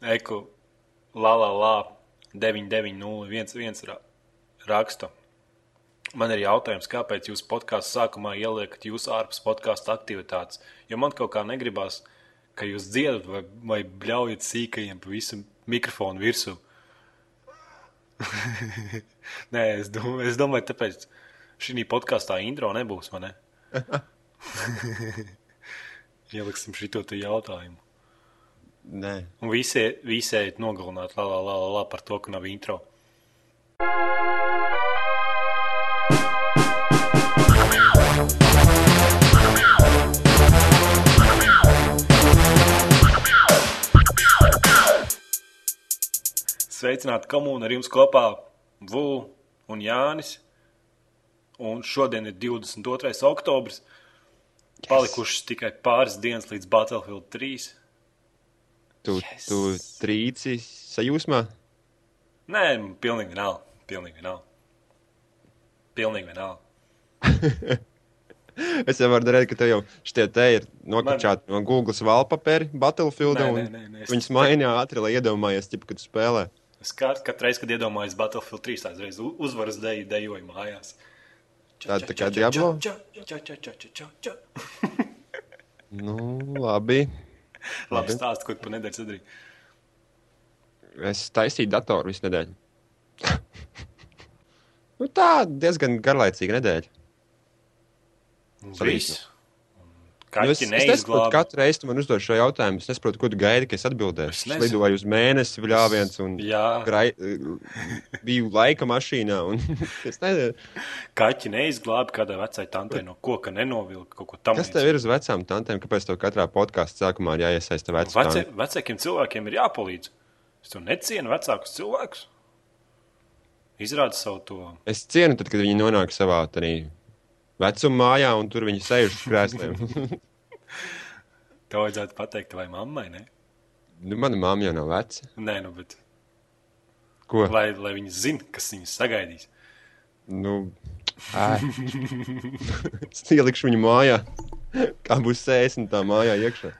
Eku, la, la, la, 99011 ra raksta. Man ir jautājums, kāpēc jūs podkāstu sākumā ieliekat jūsu ārpus podkāstu aktivitātes? Jo man kaut kā negribās, ka jūs dziedat vai, vai bļaujat sīkajiem pa visu mikrofonu virsmu. Nē, es domāju, es domāju, tāpēc šī podkāstā intro nebūs, vai ne? Ieliksim šo jautājumu. Nē, Un visi, visi ejat nogalināt, la, la, la, la, par to, ka nav intro. Sveicināti komūni ar jums kopā Vu un Jānis. Un šodien ir 22. oktobris. Palikušas tikai pāris dienas līdz Battlefield 3. Tu, Yes. tu trīci sajūsmā. Nē, pilnīgi vienalga. Pilnīgi vienalga. Pilnīgi vienalga. Es jau varu redzēt, ka tev jau šitie te ir nokačāti no Google wallpaperi Battlefield. Nē, un nē, nē, nē, es- Viņus mainīja ātri, lai iedomājies, ķip, kad tu spēlē. Es kat- katru reizi, kad iedomājos Battlefield 3, tā uzreiz u- uzvaras deju dejoju mājās. Tāda tā kā Diablo? Nu, labi. Labi stāst, ko tu pa nedēļu sadarīji. Es taisīju datoru visu nedēļu. nu, tā diezgan garlaicīga nedēļa. Viss. Nu, es, es nesaprotu, katru reizi man uzdod šo jautājumu. Es nesaprotu, ko tu gaidi, ka es atbildēšu. Es lidoju uz mēnesi, bļāviens, un grai, biju laika mašīnā. Un, es nezinu, Kaķi neizglāba kādai vecai tantei no koka nenovilka kaut ko tam kas tev ir uz vecām tantēm, kāpēc tev katrā podkāstā sākumā ir jāiesaista Vece, vecā. vecākiem cilvēkiem ir jāpalīdz. Es to necienu vecākus cilvēkus. Izrāda savu to. Es cienu, tad, kad viņi nonāk savā tādā vecuma mājā, un tur viņi sēž uz krēsliem. Tev vajadzētu pateikt, vai mammai, ne? nu, mana mamma jau nav veca. Nē, nu, bet Ko? lai, lai viņi zinātu, kas viņus sagaidīs. Nu, es ielikšu viņu mājā. Kā būs sēžamā tā mājā iekšā?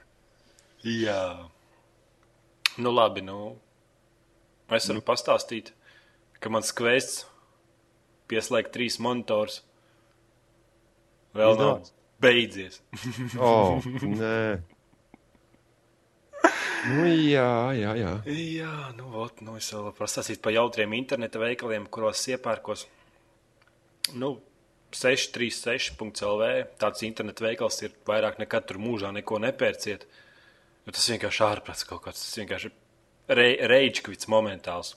Jā, nu labi. Nu, es varu pastāstīt, ka mans kvests pieslēgt trīs monitors vēl nav Izdevās? beidzies. Oh, nē. Nu, jā, jā, jā. Jā, nu, ot, nu es vēl pastāstīt par jautriem interneta veikaliem, kuros iepērkos. Nu, 636.CLV. Tāds interneta veikals ir vairāk nekad tur mūžā neko nepērciet. Jo tas vienkārši ārprāts kaut kāds. Tas vienkārši re, reģiskvits momentāls.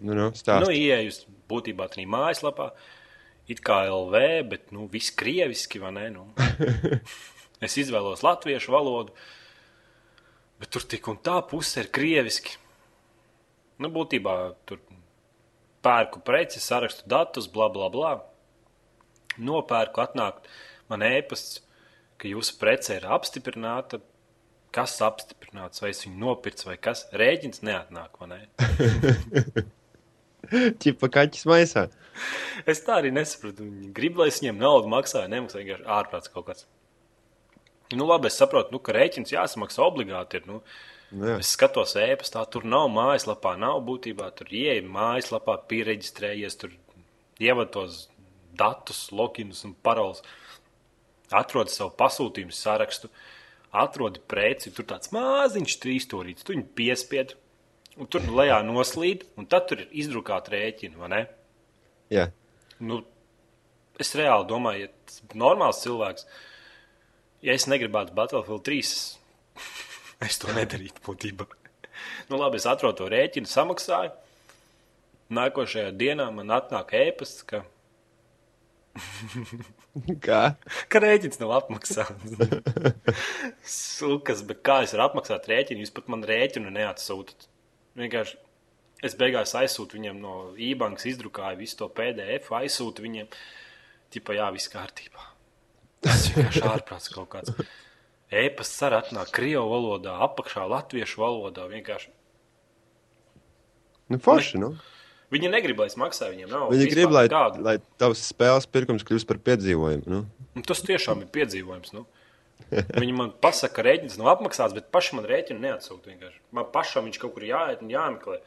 Nu, nu, Nu, stāsti. ieejus būtībā tādā mājaslapā, it kā LV, bet nu, viss krieviski, vai ne? Nu. es izvēlos latviešu valodu, bet tur tik un tā puse ir krieviski. Nu, būtībā tur pērku preci, sarakstu datus, bla, bla, bla. Nopērku, atnāk man ēpasts, ka jūsu prece ir apstiprināta. Kas apstiprināts, vai es viņu nopircu, vai kas? Rēķins neatnāk, vai ne? Čipa kaķis maisā. Es tā arī nesaprotu. Viņi grib, lai es viņiem naudu maksāju, nemaksāju vienkārši ārprāts kaut kāds. Nu, labi, es saprotu, nu, ka rēķins jāsamaksā obligāti. Ir, nu, Nu, jā. es skatos ēpastā, tur nav mājaslapā, nav būtībā. Tur ieeja mājaslapā, pieregistrējies, tur ievada tos datus, loginus un paroles. Atrod savu pasūtījumu sarakstu, atrod preci, tur tāds māziņš trīsstūrīts, tu viņu piespied, un tur lejā noslīd, un tad tur ir izdrukāta rēķina, vai ne? jā. Nu, es reāli domāju, ja normāls cilvēks, ja es negribētu Battlefield 3, es- to nedarītu būtībā. Nu, labi, es atrodu to rēķinu, samaksāju. Nākošajā dienā man atnāk ēpasts, ka, Kā? ka rēķins nav apmaksāts. Sukas, bet kā es varu apmaksāt rēķinu? Jūs pat man rēķinu neatsūtat. Vienkārši es beigās aizsūtu viņiem no e-bankas, izdrukāju visu to PDF, aizsūtu viņiem. Tipā, jā, viss kārtībā. Tas vienkārši ārprāts kaut kāds. E-pasts arī atnāk krievu valodā, apakšā latviešu valodā. Vienkārši. Nu, forši, nu. Viņi negrib, lai es maksāju viņiem naudu. Viņi grib, lai, nekādu. lai tavs spēles pirkums kļūst par piedzīvojumu. Nu. Un Tas tiešām ir piedzīvojums. Nu. Viņi man pasaka, ka rēķins nav apmaksāts, bet paši man rēķinu neatsūta. Man pašam viņš kaut kur jāiet un jāmeklē.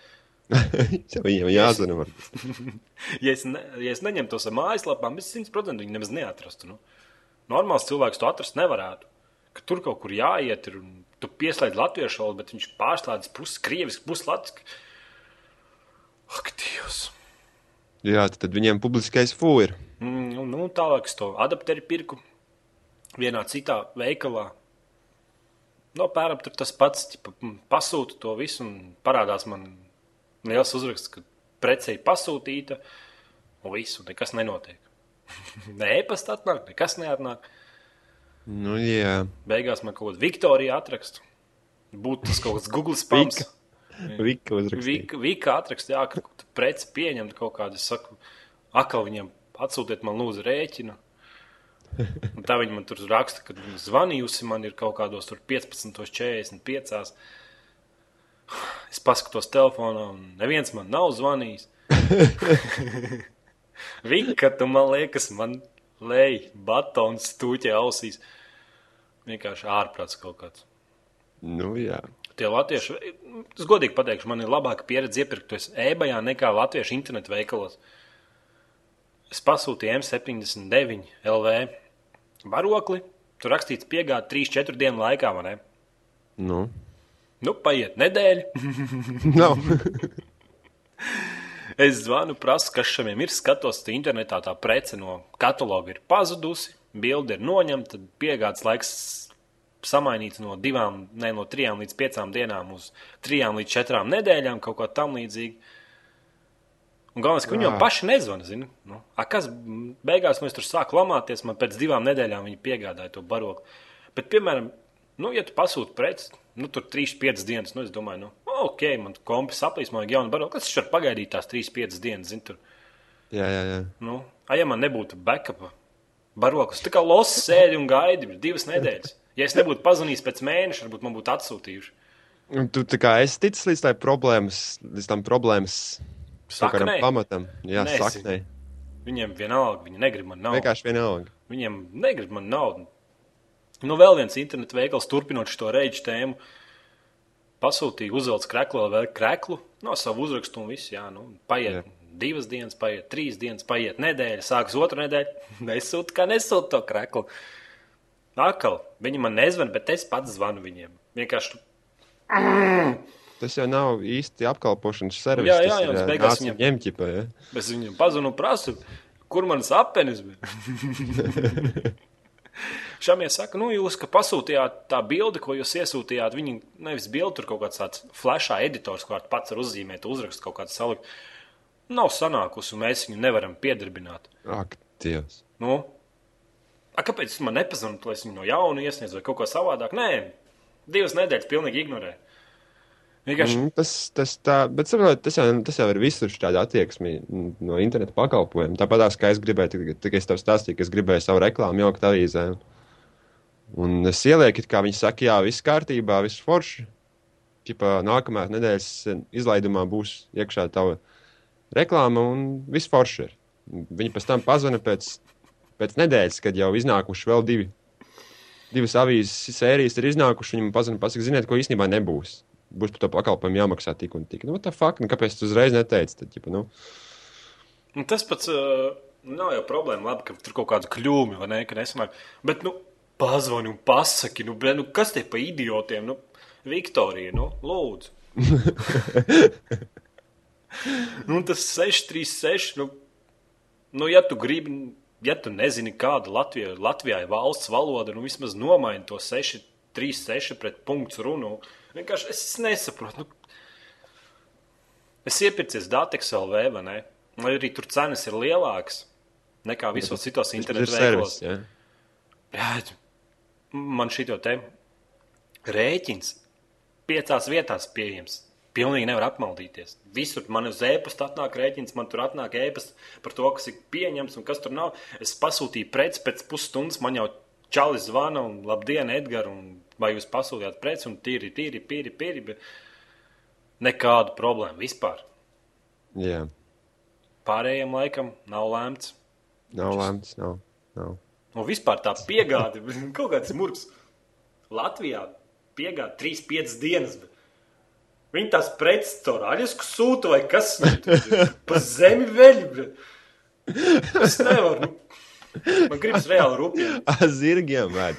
Viņam jāzina, varbūt. Ja es, ne, ja es neņemtu tos ar mājaslapām, es 100% viņu nemaz neatrastu. Nu. Normāls cilvēks to atrast nevarētu. Ka tur kaut kur jāiet, ir, un tu pieslēdz latviešu valodu, bet viņš pārslēdz pusi krieviski, pusi latviski. Ak, Dievs! Jā, tad, viņiem publiskais fū ir. Mm, nu, nu, tālāk es to adapteri pirku vienā citā veikalā. No pēram tur tas pats, ķipa, mm, pasūta to visu un parādās man liels uzraksts, ka prece ir pasūtīta un viss, un nekas nenotiek. ne e-pasta atnāk, nekas neatnāk. Nu, jā. Beigās man kaut kāda Viktorija atraksta. Būtu tas kaut kāds Google spams. Vika. Uzrakstīja. Vika, atraksta, jā, ka preci pieņemt kaut kādu, es saku, akal viņiem atsūtiet man lūdzu rēķinu. Un tā viņi man tur raksta, ka viņa zvanījusi man ir kaut kādos tur 15.45. Es paskatos telefonā, un neviens man nav zvanījis. Vika, tu man liekas, man lej batons stūķē ausīs. Vienkārši ārprāts kaut kāds. Nu, jā. Tie latvieši, es godīgi pateikšu, man ir labāka pieredze iepirkties e-bajā nekā latviešu internetu veikalos. Es pasūtīju M79 LV barokli, tur rakstīts piegāde 3-4 dienu laikā? Nu, Nu, paiet nedēļa. nav. Es zvanu, prasu, kas šiem ir. Skatos, ka internetā tā prece no kataloga ir pazudusi, bilde ir noņemta, tad piegādes laiks samainīts no divām, ne no trijām līdz piecām dienām uz trijām līdz četrām nedēļām, kaut kā tam līdzīga. Un galvenais, ka viņi jau paši nezvana. Zini? Nu, a, kas beigās nu, tur sāku lamāties, man pēc divām nedēļām viņi piegādāja to barokli. Bet, piemēram, nu, ja tu pasūti preci, nu, tur 3-5 dienas, nu, es domāju, nu, ok, man kompis saplīs, man vajag jaunu barokli. Kas var pagaidīt tās 3-5 dienas, zini, tur. Jā, jā, jā. Nu, a, ja man nebūtu backupa baroklis, tā kā losis sēdi un gaidi divas nedēļas. Ja es nebūtu pazvanījis pēc mēneša, varbūt man būtu atsūtījuši. Tu tā kā esi ticis līdz problēmas, līdz tam problēmas Saknei, pamatam. Jā, Nezinu. saknei. viņiem vienalga, viņi negrib man naudu. Vienkārši vienalga. Viņiem negrib man naudu. Nu, vēl viens internetu veikals, turpinot šo reģistrāciju tēmu, pasūtīja, uzvelc kreklu, vēl kreklu, no savu uzrakstu un viss. Jā, nu, paiet Jā. divas dienas, paiet trīs dienas, paiet nedēļa, sākas otra nedēļa. Nesūta, kā nesūta to kreklu. Atkal, viņi man nezvan, bet es pats zvanu viņiem. Vienkārši Tas jau nav īsti apkalpošanas servis. Jā, jā, jā, ir, uz ā, beigās viņam- ņem ķipa, ja? es viņiem pazvanu un prasu, kur manas apenis bija. Šādi saka, nu, jūs, ka pasūtījāt tā bildi, ko jūs iesūtījāt, viņi nevis bildi, tur kaut kāds tāds flashā editors, ko pats var uzzīmēt, uzrakst kaut kādu salikt. Nav sanākusi, un mēs viņu nevaram piedarbināt. Ak, Dievs. Nu, a, kāpēc jūs man nepazvanāt, lai es viņu no jauna iesniedzu vai kaut ko savādāk? Nē, divas nedēļas pilnīgi ignorē. Vienkārši Mm, tas, tas, tā, bet, saprot, tas, jau, tas jau ir visur šāda attieksme no interneta pakalpojumiem. Tāpat kā es gribēju, tikai- es tev stāstīju, ka es gribēju savu reklāmu jaukt avīzē. Un es ielieku, kā viņi saka, jā, viss kārtībā, viss forši. Ķipā, nākamā nedēļas izlaidumā būs iekšā tava reklāma un viss forši ir. Viņi pēc tam pazvana pēc, pēc nedēļas, kad jau iznākuši vēl divi. Divas avīzes sērijas ir iznākušas. Viņam pazina, pasaka, ziniet, ko īstenībā nebūs. Būs par to pakalpojumu jāmaksā tik un tik. Nu, tā fakta, nu, kāpēc tu uzreiz neteici? Tad, ģipa, nu, Nu, tas pats uh, nav jau problēma. Labi, ka tur kaut kāda kļūme vai ne, ka nesanāk. Bet, nu, pazvani un pasaki, nu, ble, nu kas te pa idiotiem? Nu, Viktorija, nu, lūdzu. nu, tas 636, nu, nu, ja tu gribi, ja tu nezini, kāda Latvija, Latvijā ir valsts valoda, nu, vismaz nomaini to 636 pret punktu runu. Vienkārši es nesaprotu. Nu, es iepircies Datex LV, vai ne? Lai arī tur cenas ir lielākas nekā visos citos tas ir internetu servis. veikalos. Ja? Jā, man šī te rēķins piecās vietās pieejams. Pilnīgi nevar apmaldīties. Visur man uz e-pasta atnāk rēķins, man tur atnāk e-pasta par to, kas ir pieņemts un kas tur nav. Es pasūtīju preci pēc pusstundas, man jau čalis zvana un labdien, Edgars, un vai jūs pasūtījāt preci un tīri, tīri, pīri, pīri, bet nekādu problēmu vispār. Jā, Pārējiem laikam nav lēmts. nav lēmts. Nav, nav. Un vispār tā piegāde, kaut kāds murgs. Latvijā piegāja 3-5 dienas. Bet... Viņi tās preces caur aļasku sūta vai kas cits - pa zemi veļ. Es nevaru. Nu. Man gribas reāli rūpīgi. Zirgiem, vēd.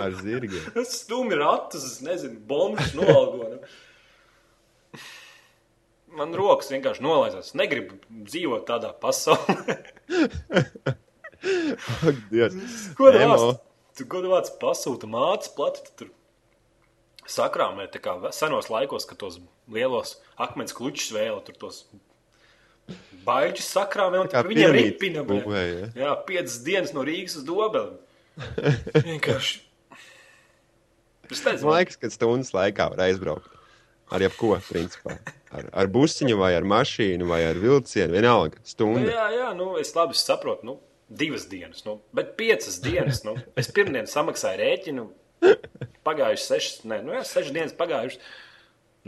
Ar zirgiem. Stūmi ratus, es nezinu, bombas noalgo. Nu. Man rokas vienkārši nolaizās. Es negribu dzīvot tādā pasaulē. Ak, Dievs. Ko tu vārds? Tu ko tu vārds pasūta mācas plati, tu tur sakrāmē, tā kā senos laikos, kad tos lielos akmens klučus vēla, tur tos baļķus sakrāmē, un piramīdas ripina. būvēja, Jā, piecas dienas no Rīgas uz Dobeli. Vienkārši. Man liekas, ka stundas laikā var aizbraukt. Ar jebko, principā. Ar, ar busiņu, vai ar mašīnu, vai ar vilcienu. Vienalga, stunda. jā, jā, nu, es labi saprotu. Nu, divas dienas, nu, bet piecas dienas. Nu, es pirmdien samaksāju rēķinu. Pagājušas sešas, ne, nu, jā, sešas dienas pagājušas.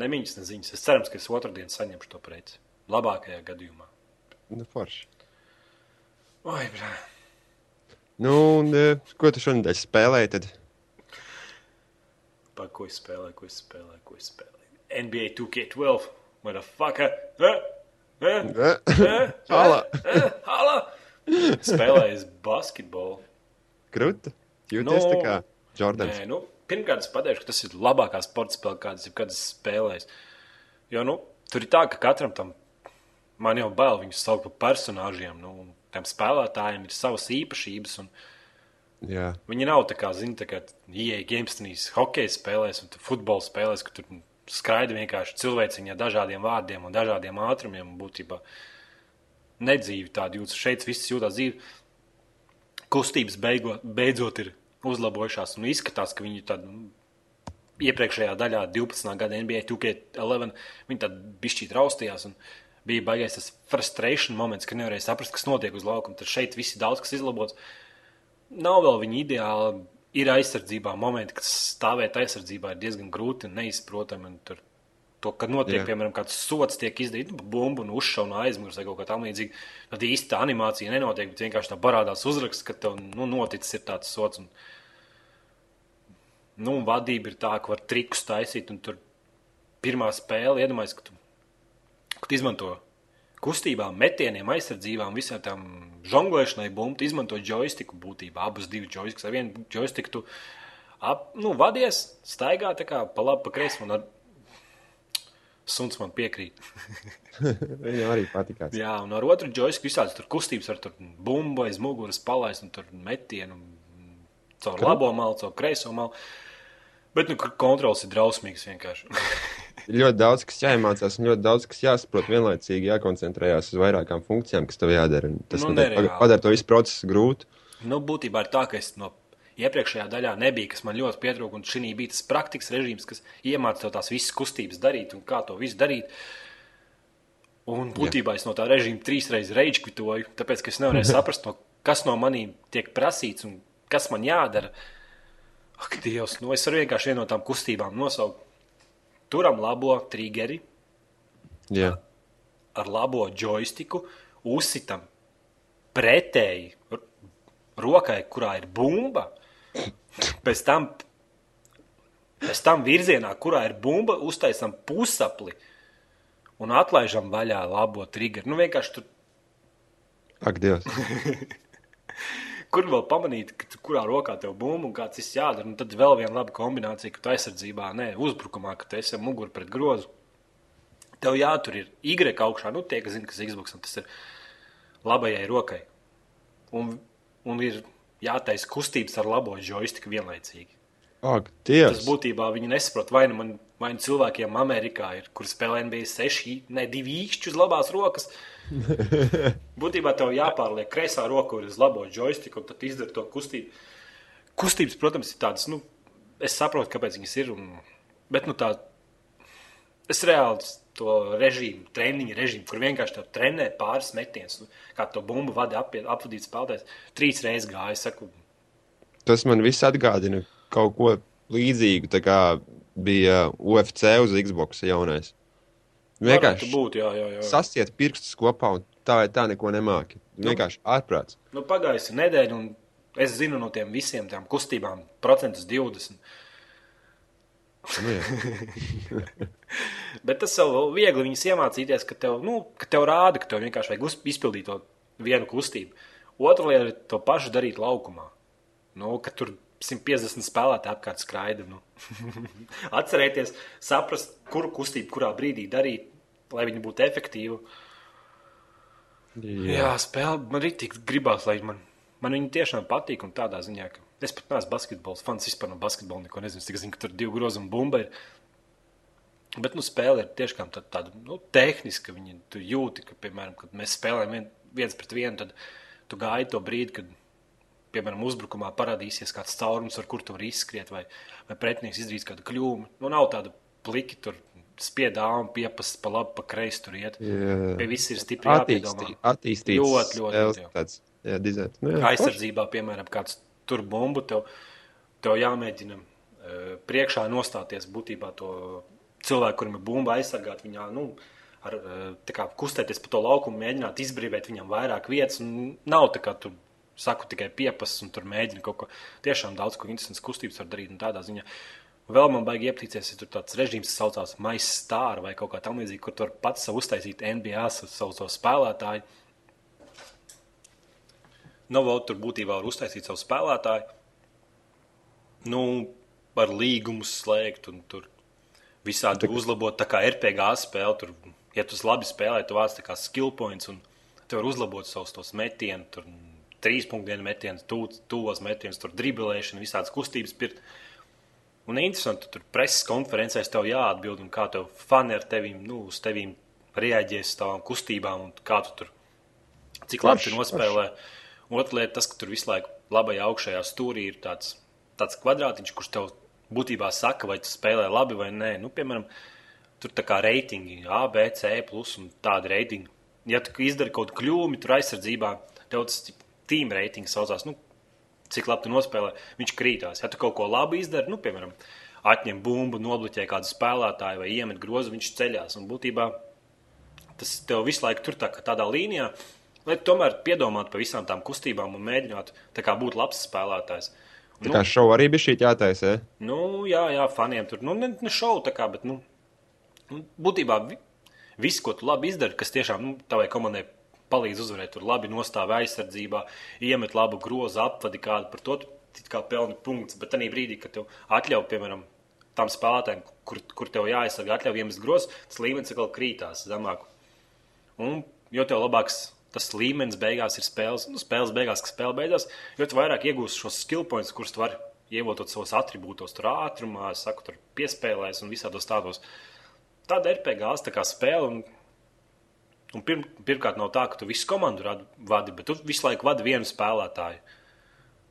Nemiņas, neziņas. Es ceru, ka es otrdien saņemšu to preci. Labākajā gadījumā. Nu, forši. Oi, brā. Nu, un, eh, ko tu šonadēļ spēlēji? Tad? Pa, ko es spēlēju, ko es spēlēju, ko es spēlēju. NBA 2K12. Motherfucker. Eh? Eh? Eh? Hala. Hala. Spēlējis basketbolu. Kruta. Jūties Nu, tā kā Jordans. Nē, nu, pirmkārt, es pateikšu, ka tas ir labākā sporta spēle, kādas jebkad esmu spēlējis. Jo nu, tur ir tā, ka katram tam man jau bail viņus saukt par personāžiem. Nu, un tiem spēlētājiem ir savas īpašības. Un Jā. viņi nav tā kā, zina, tā kā ieeja gamestinīs, hokeja spēlēs un futbola spēlēs, ka tur skraida vienkārši cilvēciņā dažādiem vārdiem un dažādiem ātrumiem. Būtībā nedzīvi tāda jūtas. Šeit viss jūtas dzīvi. Kustības beigo, beidzot ir uzlabojušās un izskatās, ka viņi tādi nu, iepriekšējā daļā, 12. gada NBA 2K11, viņi tad bišķīt raustījās. un Bija baigais tas frustration moments, ka nevarēja saprast, kas notiek uz laukuma. Tad šeit viss ir daudz kas izlabots. Nav vēl viņa ideāla. Ir aizsardzībā momenti, kad stāvēt aizsardzībā ir diezgan grūti un neizprotami. Un tur, to, kad notiek, Jā. piemēram, kāds sots tiek izdarīts, nu, bumbu un uzšauja no aizmugures vai kaut kā tamlīdzīga, tad īsti tā animācija nenotiek, bet vienkārši tā parādās uzraksts, ka tev nu, noticis ir tāds sots. Un, nu, un vadība ir tā, ka var trikus taisīt, un tur pirmā spēle iedomājas, ka tu, ka tu izmanto kustībām, metieniem, aizsardzībām, visām tām žonglēšanai, bumbu, izmanto joystiku būtībā, abus divus joystikus. Ar vienu joystiku tu ap, nu, vadies, staigā tā kā pa labi, pa kreisi, ar suns man piekrīt. Viņam arī patīkās. Jā, un ar otru joystiku visādas tur kustības, ar tur bumbu aiz muguras palaist, un tur metienu caur Kru- labo malu, caur kreiso malu. Bet, nu, kontrols ir drausmīgs vienkārši. Ir ļoti daudz, kas jāiemācās, un ļoti daudz, kas jāsaprot vienlaicīgi, jākoncentrējās uz vairākām funkcijām, kas tev jādara. Tas Nu, padara to visu procesu grūtu. Nu, būtībā ir tā, ka es no iepriekšējā daļā nebija, kas man ļoti pietrūka. Un šī bija tas praktikas režīms, kas iemācīja tās visas kustības darīt un kā to visu darīt. Un būtībā es no tā režīma trīs reizes kvitoju, tāpēc ka es nevarēju saprast, no, kas no maniem tiek prasīts un kas man jādara. Ak, Dievs, nu es varu vienkārši vienu no tām kustībām nosaukt. Turam labo triggeri Jā, ar labo joystiku, uzsitam pretēji rokai, kurā ir bumba. Pēc tam, pēc tam virzienā, kurā ir bumba, uztaisām pusapli un atlaižam vaļā labo triggeru. Nu, vienkārši tur, ak, Dievs. kur vēl pamanīt, tu- kurā rokā tev bumba un kāds viss jādara. Un tad vēl viena laba kombinācija, ka tu aizsardzībā, ne uzbrukumā, ka tu esi ar muguru pret grozu. Tev jātur ir Y augšā, nu tie, kas zina, kas ir Xbox, tas ir labajai rokai. Un, un ir jātaisa kustības ar labo joystiku vienlaicīgi. Ak, Tas būtībā viņi nesaprot, vai nu, man, vai nu cilvēkiem Amerikā ir, kur spēlē NBA 6, ne 2 īkšķi uz labās rokas. būtībā tev jāpārliek kreisā roka uz labo joystiku, un tad izdara to kustību. Kustības, protams, ir tādas, nu, es saprotu, kāpēc viņas ir. Un, bet, nu, tā, es reāli to režīmu, treniņu režīmu, kur vienkārši tev trenē pāris metienus, nu, kā to bumbu vada apie- apvadīt spēlētājs. Trīs reizes gāja, saku, Tas man viss atgādina kaut ko līdzīgu, tā kā bija UFC uz Xbox jaunais. Vienkārši būt, jā, jā, jā. sasiet pirkstus kopā un tā vai tā neko nemāki. Vienkārši ārprāts. Nu, pagājusi nedēļa, un es zinu no tiem visiem tām kustībām, procentus 20. Nu. Bet tas jau viegli viņus iemācīties, ka tev, nu, ka tev rāda, ka tev vienkārši vajag izpildīt to vienu kustību. Otra lieta ir to pašu darīt laukumā. Nu, tur 150 spēlētāji apkārt skraida. Nu. Atcerieties, saprast, kuru kustību, kurā brīdī darīt, lai viņi būtu efektīvi. Jā, Jā spēle man arī tik gribās, lai man, man viņa tiešām patīk. un Tādā ziņā, ka es pat neesmu basketbols fans, vispār no basketbola neko nezinu. Es tikai zinu, ka tur ir divi grozi un bumba. Ir. Bet nu, spēle ir tiešām tā, tāda nu, tehniska. Viņa, jūti, ka, piemēram, kad mēs spēlējam vien, viens pret vienu, tad tu gaidi to brīdi, kad, piemēram, uzbrukumā parādīsies kāds caurums, ar kuru tu vari izskriet, vai, vai pretinieks izdarīs kādu kļūmu. Nu, nav tāda pliki tur spiedā un piepast pa labi, pa kreisi tur iet. Jā. Pie viss ir stipri jāpiedomā. Attīstīt, attīstīt Ļoti, ļoti, tāds, jā, dizains. Nu, jā, aizsardzībā, piemēram, kāds tur bumbu, tev, tev jāmēģina uh, priekšā nostāties būtībā to cilvēku, kurim ir bumba aizsargāt. Viņā, nu, ar, tā kā kustēties pa to laukumu, mēģināt izbrīvot viņam vairāk vietas. un Nav tā kā tu saku tikai piepas un tur mēģini kaut ko tiešām daudz ko interesants kustības var darīt un tādā ziņā. Vēl man baigi iepatīcies, ja tur tāds režīms saucās Stāra vai kaut kā tamlīdzīga, kur tu vari pats sev uztaisīt NBA sa- savu to spēlētāju. Nu, vēl tur būtībā var uztaisīt savu spēlētāju. Nu, var līgumus slēgt un tur visādi uzlabot. Tā kā RPG spēle, tur, ja tu labi spēlē, tu vāc skill points un tu vari uzlabot savus tos metienus, tur trīs punktu metienus, tuvos metienus, tur driblēšanu, visādas kustības pirkt. Un interesanti, tu tur preses konferencēs tev jāatbild, un kā tev fani ar tevīm, nu, uz tevīm reaģēs uz tavām kustībām, un kā tu tur, cik labi tu nospēlē. Otra lieta, tas, ka tur visu laiku labajā augšējā stūrī ir tāds, tāds kvadrātiņš, kurš tev būtībā saka, vai tu spēlē labi vai nē. Nu, piemēram, tur tā kā reitingi, A, B, C, plus un tādi reitingi. Ja tu izdari kaut kādu kļūmi, tur aizsardzībā, tev tas tīm reitings saucās. Nu, cik labi tu nospēlē, viņš krītās. Ja tu kaut ko labi izdari, nu, piemēram, atņem bumbu, nobloķē kādu spēlētāju vai iemet grozu, viņš ceļās. Un būtībā tas tev visu laiku tur tā, tādā līnijā, lai tomēr piedomātu par visām tām kustībām un mēģinātu kā būt labs spēlētājs. Tā kā šovu arī bija šī jātaisa. Ja? Nu, jā, jā, faniem tur nu, ne, ne šovu tā kā, bet nu, nu, būtībā vi, viss, ko tu labi izdari, kas tiešām nu, tavai komandai palīdz uzvarēt, tur labi nostāv aizsardzībā, iemet labu grozu apvadi kādu par to, tu kā pelni punkts. Bet tajā brīdī, kad tev atļauj, piemēram, tam spēlētājiem, kur, kur tev jāaizsargā, atļauj iemest grozu, tas līmenis atkal krītās zemāk. Un jo tev labāks tas līmenis beigās ir spēles, nu, spēles beigās, kas spēle beidzās, jo tu vairāk iegūsi šos skill points, kurus tu vari ievietot savos attribūtos, tur ātrumā, saku, tur piespēlēs un visādos tādos. Tāda tā kā spēle. Un, un pirm, pirmkārt, nav tā, ka tu visu komandu vadi, bet tu visu laiku vadi vienu spēlētāju.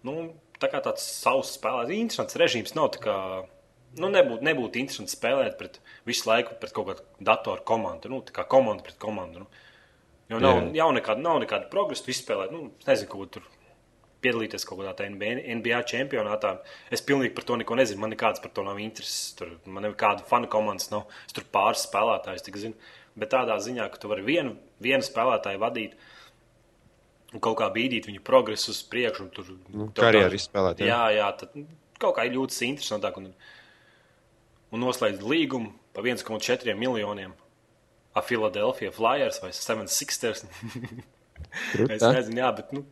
Nu, tā kā tāds savs spēlētājs, interesants režīms nav kā. Nu, nebūtu, nebūtu interesanti spēlēt pret visu laiku pret kaut kādu datoru komandu. Nu, tā kā komanda pret komandu. Nu. Jo nav, Jā. jau nekāda, nav nekāda progresa. Viss spēlē, nu, nezinu, ko tur piedalīties kaut kādā NBA, NBA čempionātā. Es pilnīgi par to neko nezinu. Man nekāds par to nav intereses. Tur man nekāda fanu komandas nav. Es tur pāris spēlētājus tik zinu. Bet tādā ziņā, ka tu vari vienu, vienu spēlētāju vadīt un kaut kā bīdīt viņu progresu uz priekšu. Tur, Nu, karjeru izspēlēt, jā. Jā, jā, tad kaut kā ļoti interesantāk. Un, un noslēdz līgumu par 1,4 miljoniem ar Philadelphia Flyers vai 76ers. es nezinu, jā, bet nu,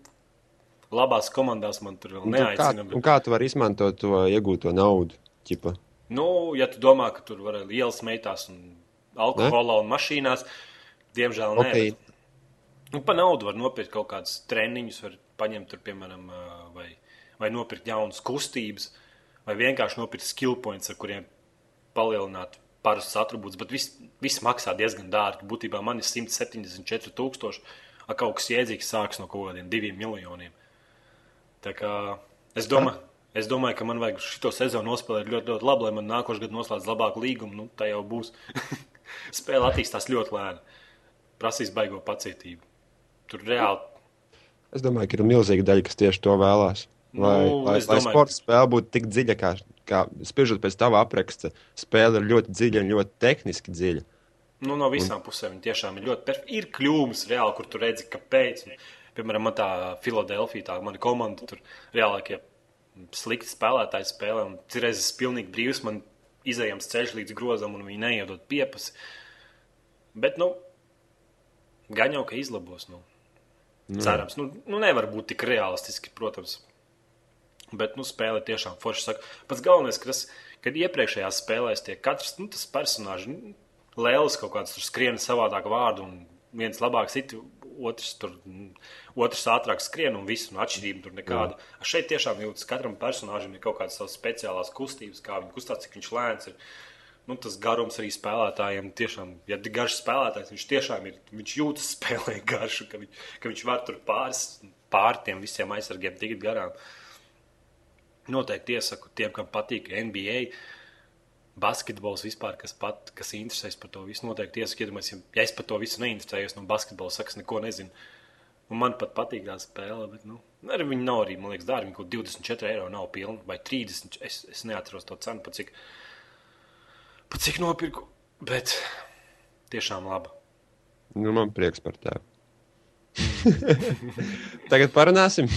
labās komandās man tur vēl kā, neaicina. un Bet, kā tu vari izmantot to iegūto naudu? Ķipa? nu, ja tu domā, ka tur var ielas meitās un alkoholā un mašīnās, diemžēl nē. Okay. Bet, nu, pa naudu var nopirkt kaut kādus treniņus, var paņemt tur, piemēram, vai, vai nopirkt jaunas kustības, vai vienkārši nopirkt skill points, ar kuriem palielināt parastus atribūtus, bet viss, viss maksā diezgan dārgi. Būtībā man ir 174 tūkstoši, a kaut kas jēdzīgs sāks no kaut kādiem diviem miljoniem. Tā kā es domāju, es domāju, ka man vajag šo sezonu nospēlēt ļoti, ļoti labi, lai man nākošais gads noslēdz labāku līgumu. Nu, tā jau būs. Spēle attīstās ļoti lēni. Prasīs baigo pacietību. Tur reāli Es domāju, ka ir milzīga daļa, kas tieši to vēlās. Lai, Nu, lai, es lai domāju, sporta spēle būtu tik dziļa, kā, kā spiežot pēc tava apraksta, spēle ir ļoti dziļa un ļoti tehniski dziļa. Nu, no visām pusēm viņi tiešām ir ļoti perfekti. Ir kļūmes reāli, kur tu redzi, kāpēc. Un, Piemēram, man tā Filadelfija, tā mana komanda, tur reālākie slikti spēlētāji spēlē. Un reizes pilnīgi brīvs man izējams ceļš līdz grozam, un viņi neiedod piepasi. Bet, nu, gan jau, ka izlabos. Nu. Cerams, nu, nu nevar būt tik realistiski, protams. Bet, nu, spēle tiešām forši saka. Pats galvenais, ka tas, kad iepriekšējās spēlēs tiek katrs, nu, tas personāžs, nu, lēlis kaut kāds tur skrien savādāk vārdu, un viens labāk sit, otrs tur, otrs ātrāk skrien, un viss, un atšķirība tur nekāda. Mm. Šeit tiešām jūtas, katram personāžam ir kaut kādas savas speciālās kustības, kā viņš kustās, cik viņš lēns ir. Nu, tas garums arī spēlētājiem tiešām, ja ir garš spēlētājs, viņš tiešām ir, viņš jūtas spēlē garšu, ka, viņ, ka viņš var tur pāris, pār tiem visiem aizsargiem tikt garām. Noteikti iesaku tiem, kam patīk NBA, basketbols vispār, kas, pat, kas interesēs par to visu. Noteikti iesaku, iedomājieties, ja, ja es par to visu neinteresējos, no basketbola sakas neko nezinu. Un man pat patīk tā spēle, bet nu, arī viņi nav arī, man liekas, dārgi. Kaut 24 eiro nav pilni, vai 30. Es, es neatceros to cenu, pa cik, pa cik nopirku. Bet tiešām laba. Nu, man prieks par tevi. Tagad parunāsim.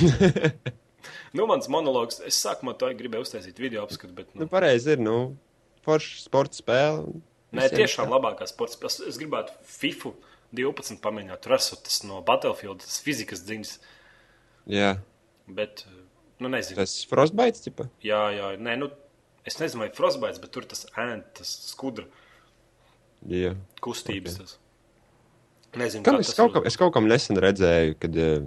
nu, mans monologs, es sākumā to gribēju uztaisīt video apskatu, bet. Nu, nu pareizi ir, nu, forša sporta spēle. Nē, tiešām labākā sporta spēle. Es gribētu FIFU 12 pamēģināt. Tur esot tas no Battlefield, tas fizikas dziņas. Jā. Bet, nu, nezinu. Tas Frostbites, tipa? Jā, jā, nē, nu, es nezinu, vai Frostbites, bet tur tas ēnt, tas skudra. Jā. Kustības okay. tas. Nezinu, Kam es kaut, kam, es kaut kam nesen redzēju, kad uh,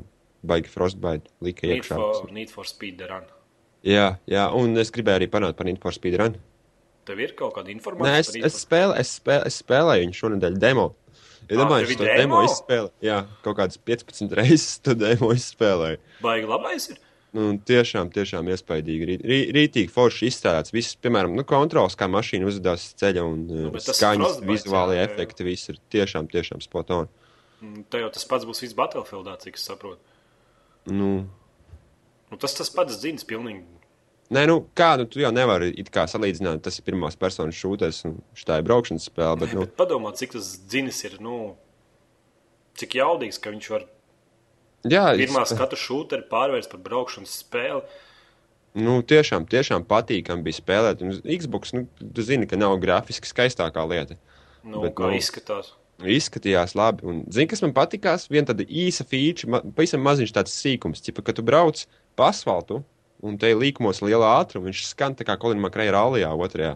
baigi Frostbite lika Need iekšā. for, need for Speed Run. Jā, jā, un es gribēju arī panākt par Need for Speed Run. Tev ir kaut kāda informācija? Nē, es, par es, spēlē, es, spēlē, es spēlēju viņu šonadēļ demo. Ja Ā, domāju, es to demo demo? izspēlēju. Jā, kaut kādas 15 reizes to demo izspēlēju. Baigi labais ir. Nu, tiešām, tiešām iespaidīgi. Rī, rī, rītīgi forši izstrādāts. Viss, piemēram, nu, kontrols, kā mašīna uzvedās uz ceļa un Nu, tas skaņas, vizuālie jā, efekti. Viss ir tiešām, tiešām spot on. Mm, Te jau tas pats būs viss Battlefieldā, cik es saprotu. Nu, Nu, tas tas pats dzins pilnīgi. Nē, nu, kā, nu, tu jau nevari salīdzināt, tas ir pirmās personas šūtais un šī ir braukšanas spēle. Bet, nu, Bet padomā, cik tas dzinis ir, nu, cik jaudīgs, ka viņš var jā, pirmā es- skatu šūteri pārvērst par braukšanas spēli. Nu, tiešām, tiešām patīkami bija spēlēt. Un Xbox, nu, tu zini, ka nav grafiski skaistākā lieta. Nu, Bet, kā nu, izskatās. Izskatījās labi. Un, zini, kas man patīkās? Viena tāda īsa feature, ma, pavisam maziņš tāds sīkums, tipa, ka tu brauc pa asfaltu un te līkumos liela ātruma. Viņš skan tā kā Kolina Makreja rallijā otrajā.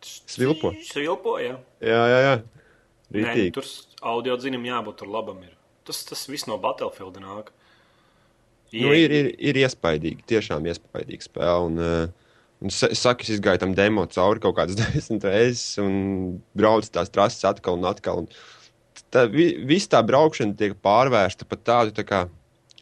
Svilpo. Svilpo, jā. Jā, jā, jā. Nē, tur audio dzinim jābūt tur labam. Ir. Tas, tas viss no Battlefield nāk. Nu, ir, ir, ir iespaidīgi, tiešām iespaidīga spēle. Un, uh, un sa- es izgāju tam demo cauri kaut kādas desmit reizes un braucu tās trases atkal un atkal. Un tā, vi, viss tā braukšana tiek pārvērsta par tādu, tā kā,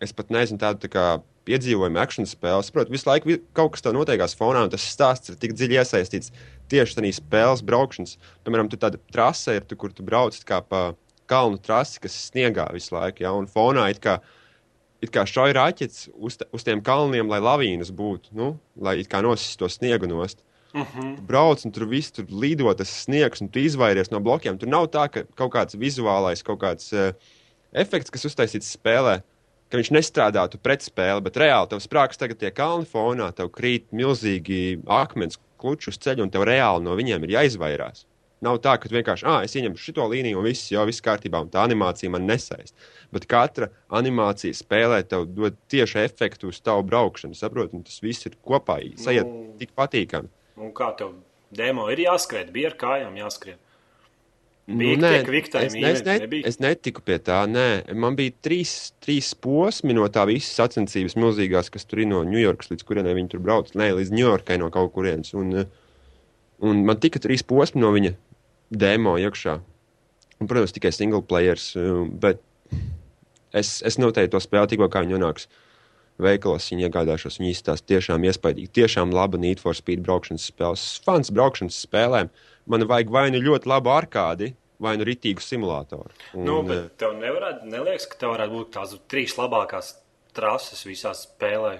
es pat nezinu, tādu tā kā piedzīvojumu akciju spēli. Es saprotu, visu laiku kaut kas tā notiekās fonā, un tas stāsts ir tik dziļi iesaistīts tieši tajā spēles braukšanas. Piemēram, tur tāda trase ir, tu, kur tu brauc kā pa kalnu trasi, kas ir sniegā visu laiku, ja, un fonā it kā it kā šauja raķetes uz, uz tiem kalniem, lai lavīnas būtu, nu, lai it kā nosistu to sniegu nost. Uh -huh. Tu brauc un tur viss tur lido tas sniegs, un tu izvairies no blokiem. Tur nav tā, ka kaut kāds vizuālais, kaut kāds uh, efekts, kas uztaisīts spēlē, ka viņš nestrādātu pret spēli, bet reāli tev sprāgs tagad tie kalni fonā, tev krīt milzīgi akmens kluči uz ceļa, un tev reāli no viņiem ir jāizvairās. Nav tā, ka vienkārši, ah, es ieņemu šo līniju, un viss jau viss kārtībā, un tā animācija man nesaist. Bet katra animācija spēlē tev dod tieši efektu uz tavu braukšanu, saproti, un tas viss ir kopā. Sajiet Nu. tik patīkami. Un kā tev demo ir jāskrien, bija ar kājām jāskrien. Nu, Bija nē, quick time es, ne, es, ne, nebija? es netiku pie tā. Nē. Man bija trīs, trīs posmi no tā visas sacensības milzīgās, kas tur ir no Ņujorkas, līdz kurienei viņi tur brauc. Nē, līdz Ņujorkai no kaut kurienes. Un, eh, un man tika trīs posmi no viņa demo iekšā. Un, protams, tikai single players. eh, Bet es, es noteikti to spēli tikko kā viņi nonāks veikalos, viņi iegādāšos. Viņi izstāsta tiešām iespaidīgi. Tiešām laba Need for Speed braukšanas spēles. Fans braukšanas spēlēm. Man vajag vai nu ļoti labu arkādi, vai nu ritīgu simulātoru. Un, Nu, eh, bet tev nevarētu, neliekas, ka tev varētu būt tās trīs labākās trases visā spēlē.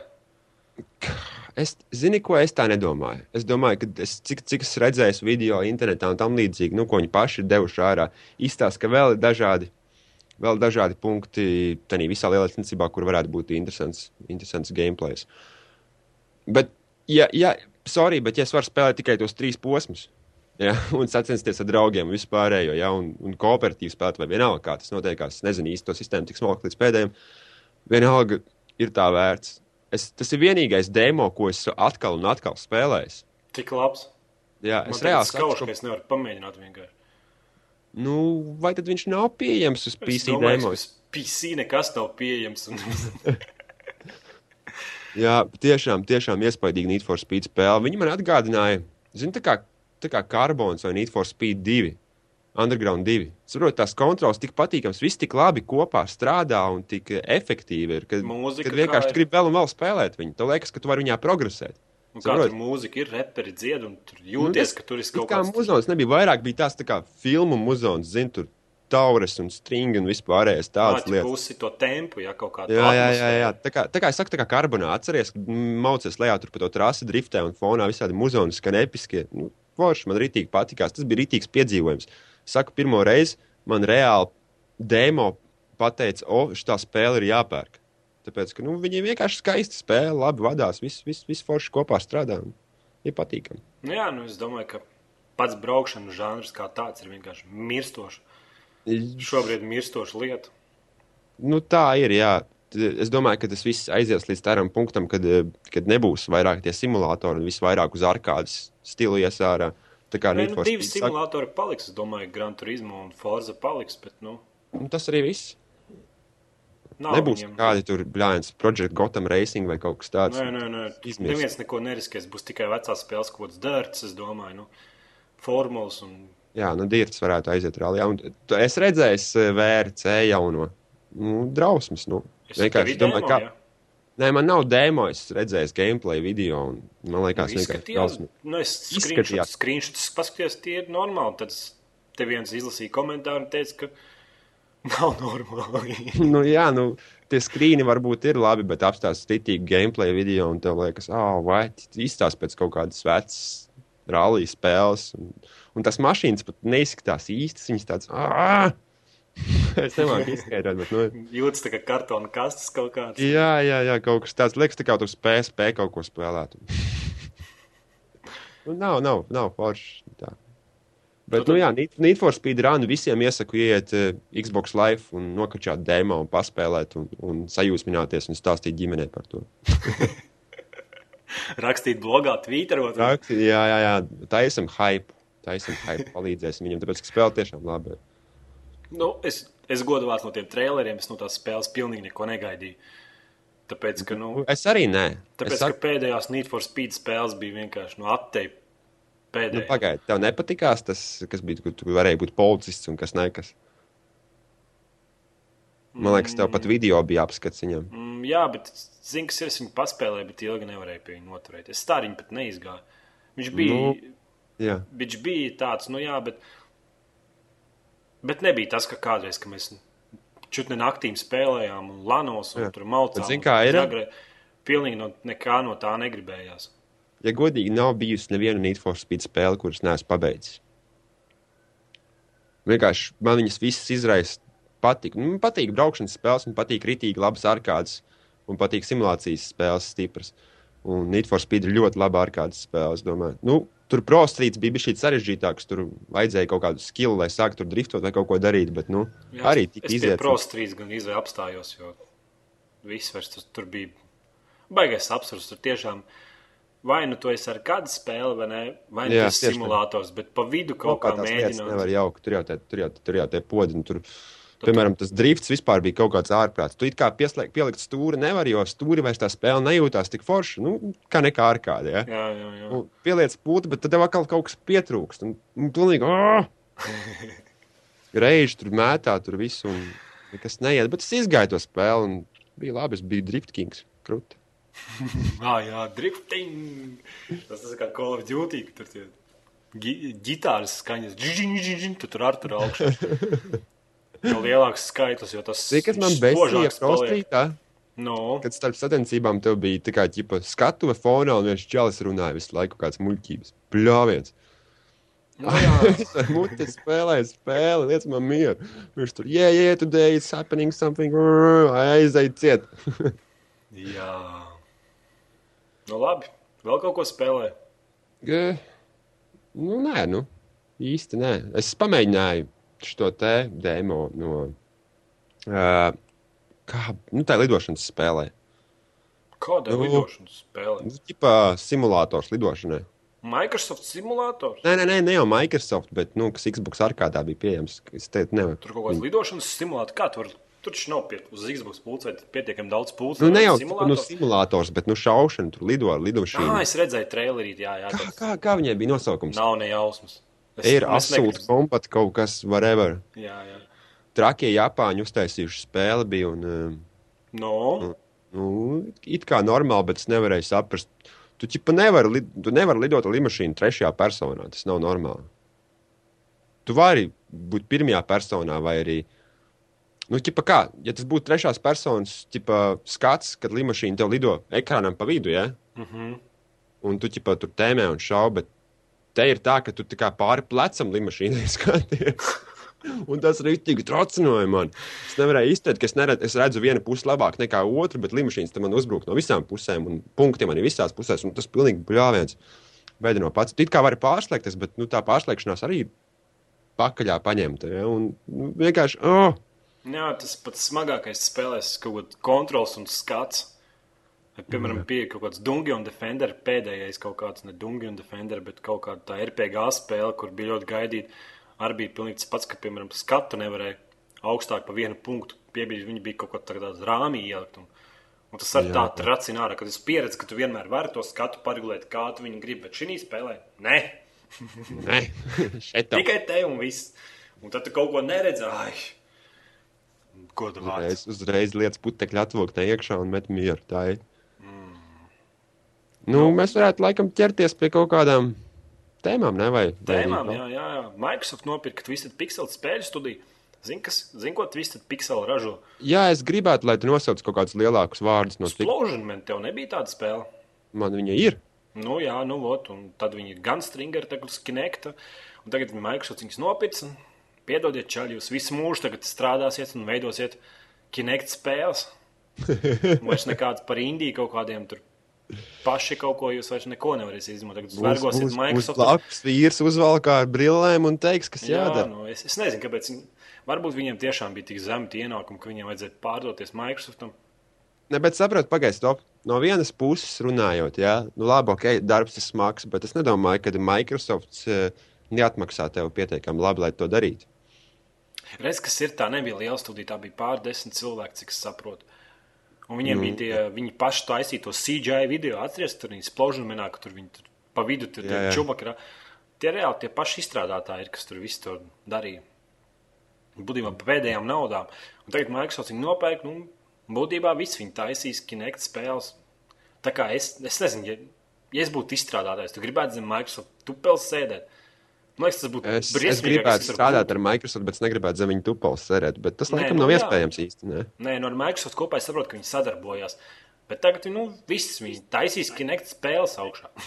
Es zinu, ko es tā nedomāju. Es domāju, ka es, cik, cik es redzēju video, internetā un tam līdzīgi, nu, ko viņi paši ir devuši ārā, izstāsta, ka vēl ir dažādi, vēl dažādi punkti tajā visā lielācībā, kur varētu būt interesants, interesants gameplays. Bet, ja, ja sorry, bet ja es varu spēlēt tikai tos trīs posmus. Ja, un sacensties ar draugiem, vispārējo, ja, un, un kooperatīvi spēlēt, vai vienalga, kā tas notiekās. Es nezinu īsti to sistēmu, tik smalki līdz pēdējiem. Vienalga ir tā vērts. Es, tas ir vienīgais demo, ko es atkal un atkal spēlēju. Tik labs. Jā, es reāli skauž, skaužu, ka es nevaru pamēģināt vienkārši. nu, vai tad viņš nav pieejams uz Es PC domāju, ka demos? PC nekas nav pieejams. Un... Jā, tiešām, tiešām iespaidīgi Need for Speed spēle. Viņi man atgādināja, zini, tā kā, tā kā Carbons vai Need for Speed 2. Underground 2. Saprotu, tās kontrols tik patīkams, viss tik labi kopā strādā un tik efektīvi ir. Kad, Mūzika kad kā vienkārši ir? gribi vēl un vēl spēlēt viņu. Tev liekas, ka tu vari viņā progresēt. Kā tur mūzika ir, reperi dzied, un tur Nu, jūties, tas- ka tur ir kaut kā kāds muzons nebija vairāk, bija tās tā kā filmu muzons, zini, tur taures un stringi un vispārējais tāds lietas. pusi to tempu, ja kaut kāda Jā, jā, jā, jā. Tā, kā, tā kā es saku, tā kā karbonā atceries, maucies lejā tur pa to trasi driftē un fonā visādi muzoni skan episkie. Nu, forši man rītīgi patikās. Tas bija rītīgs piedzīvojums. Saku, pirmo reizi man reāli demo pateica, o, šī spēle ir jāpērk. Tāpēc, ka nu, viņi vienkārši skaisti spēlē, labi vadās, viss vis, vis forši kopā strādā. un Ir patīkami. Nu, jā, nu es domāju, ka pats braukšanas žanrs kā tāds ir vienkārši mirstošs. Šobrīd mirstoša lieta. Nu, tā ir. Jā. Es domāju, ka tas viss aizies līdz tam punktam, kad, kad nebūs vairāk tie simulatori un viss vairāk uz arkādas stilu iesārā. Tā kā Nē, nu, divi saka, simulātori paliks. Es domāju, Gran Turismo un Forza paliks, bet nu, un tas arī viss. nav Nebūs viņiem. kādi tur blēņas, Project Gotham Racing vai kaut kas tāds. Nē, nē, nē. Izmirst. Neviens neko neriskēs. Būs tikai vecās spēles, ko dārts, es domāju, nu, formulas un Jā, nu, Dirts varētu aiziet rālijā. Un tu- Es redzēju VRC jauno. Nu, drausmas. Nu. es Vienkārši domāju, demo, kā. ja? Nē, man nav demo, es redzēju gameplay video. Un, man liekas, Nu, vienkārši Izskatījās, drausmas. nu, es Izskatījās. screenšotus paskatījos, tie ir normāli. Tad te viens izlasīja komentāru un teica, ka nav normāli. nu, jā, nu, tie skrīni varbūt ir labi, bet apstāsta stitīgi gameplay video, un tev liekas, ah, oh, vai izstāsta pēc kaut kādas vecas rallija spēles. Un, un tas mašīnas pat neizskatās īstas, viņas tādas, ah, es nemāku izskaidrot, bet, nu, Jūtas tā kā kartona kastes kaut kāds. jā, jā, jā, kaut kas tāds, liekas, tā kā tu spēj, spēj kaut ko spēlēt. nu, nav, nav, nav forši. Tā. Bet, Nu, nu, jā, Need- for Speed Run visiem iesaku iet uh, Xbox Live un nokačāt demo un paspēlēt un, un sajūsmināties un stāstīt ģimenei par to. Rakstīt blogā, tvīterot. Raksti, jā, jā, jā, taisam hype. Taisam hype, palīdzēsim viņam, tāpēc, ka spēle tiešām labi. Nu, es, es godavāts no tiem traileriem, es no tās spēles pilnīgi neko negaidīju. Tāpēc, ka, nu, Nu, Es arī nē. tāpēc, es saku, ka pēdējās Need for Speed spēles bija vienkārši no aptei nu, pēdējā. pagaidi, tev nepatikās tas, kas bija, kur tu varēji būt policists un kas nekas. Man liekas, tev pat video bija apskats viņam. Mm, jā, bet zinu, kas ir. Es viņu paspēlēju, bet ilgi nevarēju pie viņa noturēt. Es tā viņu pat neizgāju. Viņš bija, Nu. nu. Jā, viņš bija tāds, nu jā, bet, bet nebija tas, ka kādreiz, kad mēs čutni naktīm spēlējām un lanos un Jā. tur maucām. Bet zini, kā ir? Zagrē, pilnīgi no, nekā no tā negribējās. ja godīgi, nav bijusi neviena Need for Speed spēle, kuras neesmu pabeidzis. Vienkārši man viņas visas izraisa patīk. Nu, man patīk braukšanas spēles, man patīk ritīgi labas arkādas un patīk simulācijas spēles stipras. Un Need for Speed ir ļoti laba arkādas spēle, es domāju. Nu, tur prostrīts bija šī sarežģītāks, tur vajadzēja kaut kādu skilu, lai sāktu tur driftot vai kaut ko darīt, bet, nu, Jā, arī es- tik es iziet. prostrīts gan izvēle apstājos, jo viss vairs tur, tur bija baigais absurds. Tur tiešām vai nu tu esi ar kādu spēli, vai ne, vai nu Jā, tas tieši tā. simulators, bet pa vidu Kaut kaut kā kā mēģināt. nevar jaukt. Tur jau tie, tur jau, tur jau tie podi. un Tur, piemēram, tas drifts vispār bija kaut kāds ārprāts. Tu kā pieslēgt, pielikt stūri nevar, jo stūri vairs tā spēle nejūtās tik forši. Nu, kā nekā ar kādu. Ja? Jā, jā, jā. Nu, pieliec pūti, bet tad tev atkal kaut kas pietrūkst. Un, un pilnīgi. Oh! Reiži tur mētā, tur viss. Un nekas neiet. Bet es izgāju to spēli un bija labi. Es biju driftkings. Krūti. Ah, jā, drifting. Tas tas ir kā Call of Duty, tur tie gi ģitāras skaņas. Džiņ, džiņ, džiņ, tu tur ar tur augšā. Jo lielāks skaitlis, jo tas Zini, kas man paliek. prostrītā? Nu, Kad starp sacensībām tev bija tikai ģipa, skatuve fonā un viens čalis runāja visu laiku kāds muļķības. Bļāviens. nu jā. Es ar muti spēlēju spēli, liec man mieru. Viņš tur, yeah, yeah, today it's happening something, aizai ciet. jā. Nu labi, vēl kaut ko spēlē. G nu, nē, nu, īsti nē. Es pamēģināju šo te demo no. Uh, kā, nu, tā lidošanas spēlē. Kāda ir Nu, lidošanas spēle? Nu, tipā simulators lidošanai. Microsoft simulators? Nē, nē, nē, ne jau Microsoft, bet, nu, kas Xbox arkādā bija pieejams. Teicu, nevar. Tur kaut kāds lidošanas simulators. Kā tur? Tur taču nav pie, uz Xbox pulcē pietiekami daudz pulcē. Nu, ne jau nu, simulators. simulators, bet, nu, šaušana, tur lido ar lidošanu. Ah, es redzēju trailerī, jā, jā. Kā, kā, kā viņai bija nosaukums? Nav ne jausmas. Es- Ir es asūta negribu- kompat kaut kas, whatever. Jā, jā. Trakie Japāņi uztaisījuši spēli bija un, um, No, nu, it kā normāli, bet es nevarēju saprast. Tu ķipa nevari, tu nevari lidot ar lidmašīnu trešajā personā, tas nav normāli. Tu vari būt pirmajā personā vai arī. Nu, ķipa kā, ja tas būtu trešās personas ķipa, skats, kad lidmašīna tev lido ekrānam pa vidu, ja? mm -hmm. un tu ķipa, tur tēmē un šaubi, bet te ir tā, ka tu kā pāri plecam lidmašīnai skaties. Un tas rītīgi tracināja man. Es nevarēju izteikt, ka es, neredz, es redzu vienu pusi labāk nekā otru, bet tam man uzbruk no visām pusēm, un punkti man ir visās pusēs, un tas pilnīgi bļāviens. Veidi no pats. It kā var pārslēgties, bet nu, tā pārslēgšanās arī pakaļā paņemta. Ja? Un nu, vienkārši, oh, Jā, tas pats smagākais spēlēs kaut kāds kontrols un skats. Piemēram, bija kaut kāds Dungeon Defender, pēdējais kaut kāds, ne Dungeon Defender, bet kaut kāda tā RPG spēle, kur bija ļoti gaidīta. Arī bija pilnīgi tas pats, ka, piemēram, skatu nevarēja augstāk pa vienu punktu piebrīd. Viņi bija kaut kā tādā rāmī ielikt. Un, un tas arī tā tracina ārā, ka es pieredzu, ka tu vienmēr vari to skatu paregulēt, kā tu viņu gribi. Bet šī spēlē, nē, nē, tikai te un viss. Un tad tu kaut ko neredzi. Ai, godu vārds. Uzreiz, uzreiz lietas putekļi atvokta iekšā un met mieru. Tā ir. Nu, mēs varētu laikam ķerties pie kaut kādām tēmām, ne? Vai, Tēmām, jā, jā, jā. Microsoft nopirka Twisted Pixel spēļu studiju. Zini, kas, zin, ko Twisted Pixel ražo? jā, es gribētu, lai tu nosauc kaut kādus lielākus vārdus no tik. Explosion Man, tev nebija tāda spēle. Man viņa ir. Nu, jā, nu, ot, un tad viņi ir gan Stringer, tagad Kinecta, un tagad Microsoft viņus nopirks. un Piedodiet, čaļi, jūs visu mūžu tagad strādāsiet un veidosiet Kinect spēles. Vairs nekāds par Indiju kaut kādiem tur paši kaut ko jūs vairs neko nevarēsiet izmantot. Tagad zvergosiet Microsoft. Blakus vīrs uzvalkā ar brillēm un teiks, kas Jā, jādara. nu, es, es nezinu, kāpēc. Varbūt viņiem tiešām bija tik zemi tie ienākumi, ka viņiem vajadzēja pārdoties Microsoftam. Ne, bet saprotu, pagaidi, stop. No vienas puses runājot, jā, nu labi, ok, darbs ir smags, bet es nedomāju, ka Microsoft eh, neatmaksā tev pietiekami labi, lai to darītu. Reiz, kas ir tā, nebija liela studija, tā bija pār desmit cilvēki, cik es saprotu. Un viņiem mm. bija tie, viņi paši taisīja to CGI video, atcerieties, tur viņi spložu menā, ka tur viņi tur pa vidu tur čubaki ir. Tie reāli tie paši izstrādātāji ir, kas tur visu to darīja. Būtībā pēdējām naudām. Un tagad Microsoft viņu nopērk, nu, būtībā viss viņi taisīs Kinect spēles. Tā kā es, es nezinu, ja, ja es būtu izstrādātājs, tu gribētu zem Microsoft tupels sēdēt. Man liekas, tas būtu Es, es gribētu strādāt ar Microsoft, bet es negribētu zem viņa tupals sēdēt. Bet tas Nē, laikam nu nav jā. iespējams īsti. Ne? Nē, no ar Microsoft kopā es saprotu, ka viņi sadarbojās. Bet tagad nu, viss viņi taisīs Kinect spēles augšā.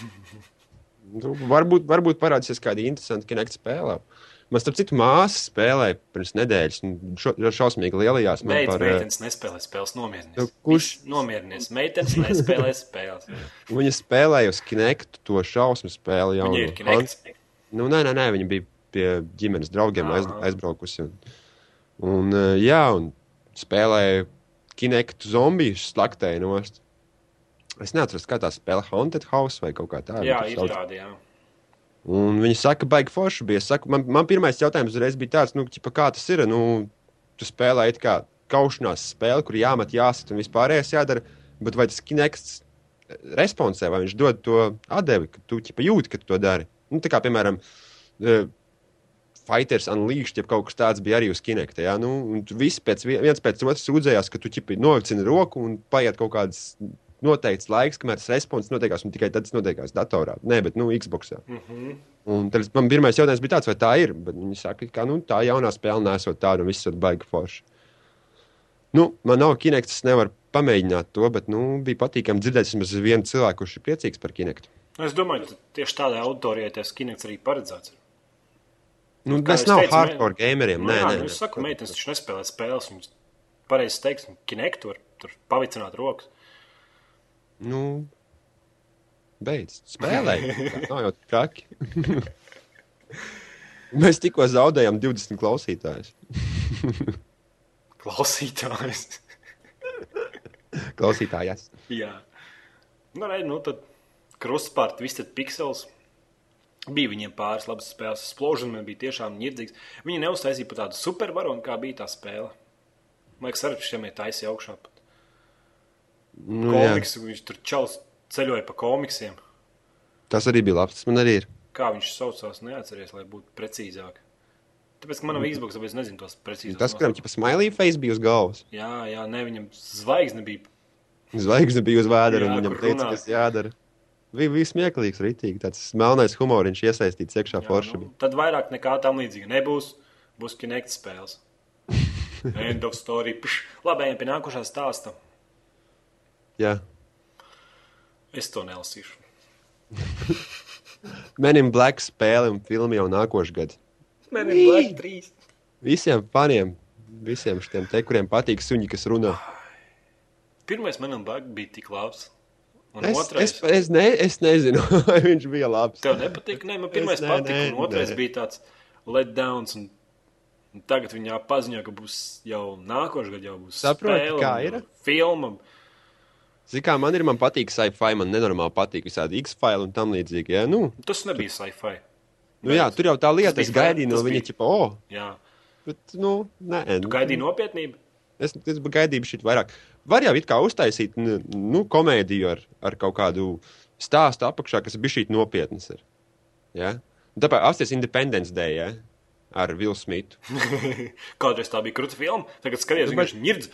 Nu, varbūt, varbūt parādīsies kāda interesanta kinekta spēlē. Man starp citu māsa spēlēja pirms nedēļas, šo, šausmīgi lielajās. Beidz, par, meitenes nespēlē spēles, nomierinies. Nu, kurš- Nomierinies, meitenes nespēlē spēles. Viņa spēlēja uz kinektu to šausmu spēli jau. Viņa ir Kinect. Nu, nē, nē, nē, viņa bija pie ģimenes draugiem aiz, aizbraukusi. Un, un, eh, jā, un spēlēja kinektu zombiju slaktēju nost. Es neatceros, kā tā spēle Haunted House vai kaut kā tāda. Jā, tādi, jā. Un viņi saka, baigi forši bija. Saku, man, man pirmais jautājums uzreiz bija tāds, nu, ķipa, kā tas ir. Nu, tu spēlē it kā kaušanās spēli, kur jāmet, jāsit un vispārējais jādara. Bet vai tas kinekts responsē, vai viņš dod to atdevi, ka tu ķipa, jūti, ka tu to dari? Nu, tā kā, piemēram, eh, Fighters Unleashed, ja kaut kas tāds bija arī uz kinekta. Ja? Nu, visi pēc, vi- viens pēc otras sūdzējās, ka tu ķipa, novicini roku un paiet kaut kāds noteikts laiks, kamēr tas respons notiekās, un tikai tad tas notiekās datorā. Nē, bet nu, Xboxā. Mm -hmm. Un tad man pirmais jautājums bija tāds, vai tā ir. Bet viņi saka, ka nu, tā jaunā spēle nesot tādu, un viss ir baigi forši. Nu, man nav kinekts, es nevaru pamēģināt to, bet nu, bija patīkami dzirdēt vismaz vienu cilvēku, kurš ir priecīgs par kinektu. Es domāju, ka tieši tādai auditorijai tas Kinects arī paredzēts. Nu, tas nav teicu, hardcore gameriem. Nu, Nē, nē, nu, nē. es saku, meitenes taču nespēlē spēles. Viņas pareizi teiks, Kinect var tur pavicināt rokas. Nu, Beidz, spēlē. Tā Nav jau traki. Mēs tikko zaudējām 20 klausītājus. Klausītājs. Klausītājas. Jā. Nu, re, nu tad krustpārti, viss tad piksels. Bija viņiem pāris labas spēles. Spložana man bija tiešām nirdzīgs. Viņi neuztaisīja pat tādu supervaronu, kā bija tā spēle. Man liekas, arī šiem ir taisīja augšā pat. Nu. Komiks, viņš tur čels ceļoja pa komiksiem. Tas arī bija labs. Tas man arī ir. Kā viņš saucās, neatceries, lai būtu precīzāk. Tāpēc, ka man nav Xbox, es nezinu tos precīzos. Tas, kuram ķipa smiley face bija uz galvas. Jā, jā, ne, viņam zvaigzne bija. Zvaigzne bija uz vēdera, un viņam kur teica, kas jādara. Bija, smieklīgs, rītīgi. Tāds melnais humoriņš iesaistīts iekšā Jā, forši. nu, tad vairāk nekā tam līdzīga nebūs. Būs kinect spēles. End of story. Pš. Labi, ejam pie nākošā stāsta. Jā. Es to nelasīšu. Men in Black spēle un filma jau nākošais gads. Man ir Black 3. Visiem faniem, visiem šiem te, kuriem patīk suņi, kas runā. Pirmais Man in Black bija tik labs. Es, otrais. es, es, ne, es nezinu, vai viņš bija labs. Tev nepatīk? Nē, man pirmais Es- nē, patika, nē, un otrais nē. bija tāds letdowns. Un, un tagad viņa paziņo, ka būs jau nākošais gads, jau būs Saproti, spēle kā ir? Filma. Zini, kā man ir, man patīk sci-fi, man nenormāli patīk visādi X-file un tam līdzīgi. Jā, nu, Tas nebija sci-fi. nu jā, tur jau tā lieta, es gaidīju no viņa, bija- ķipa, o, Jā. bet, nu, nē. Tu gaidīji nopietnību? Es, es gaidīju šit vairāk. Var jau it kā uztaisīt nu, nu, komēdiju ar, ar kaut kādu stāstu apakšā, kas bija šī nopietnas. Ir. Ja? Tāpēc apstāties Independence Day ja? ar Vilnu Smitu. Kādreiz tā bija krūta filma, tagad skaties, Nu, nu, viņš nirdz.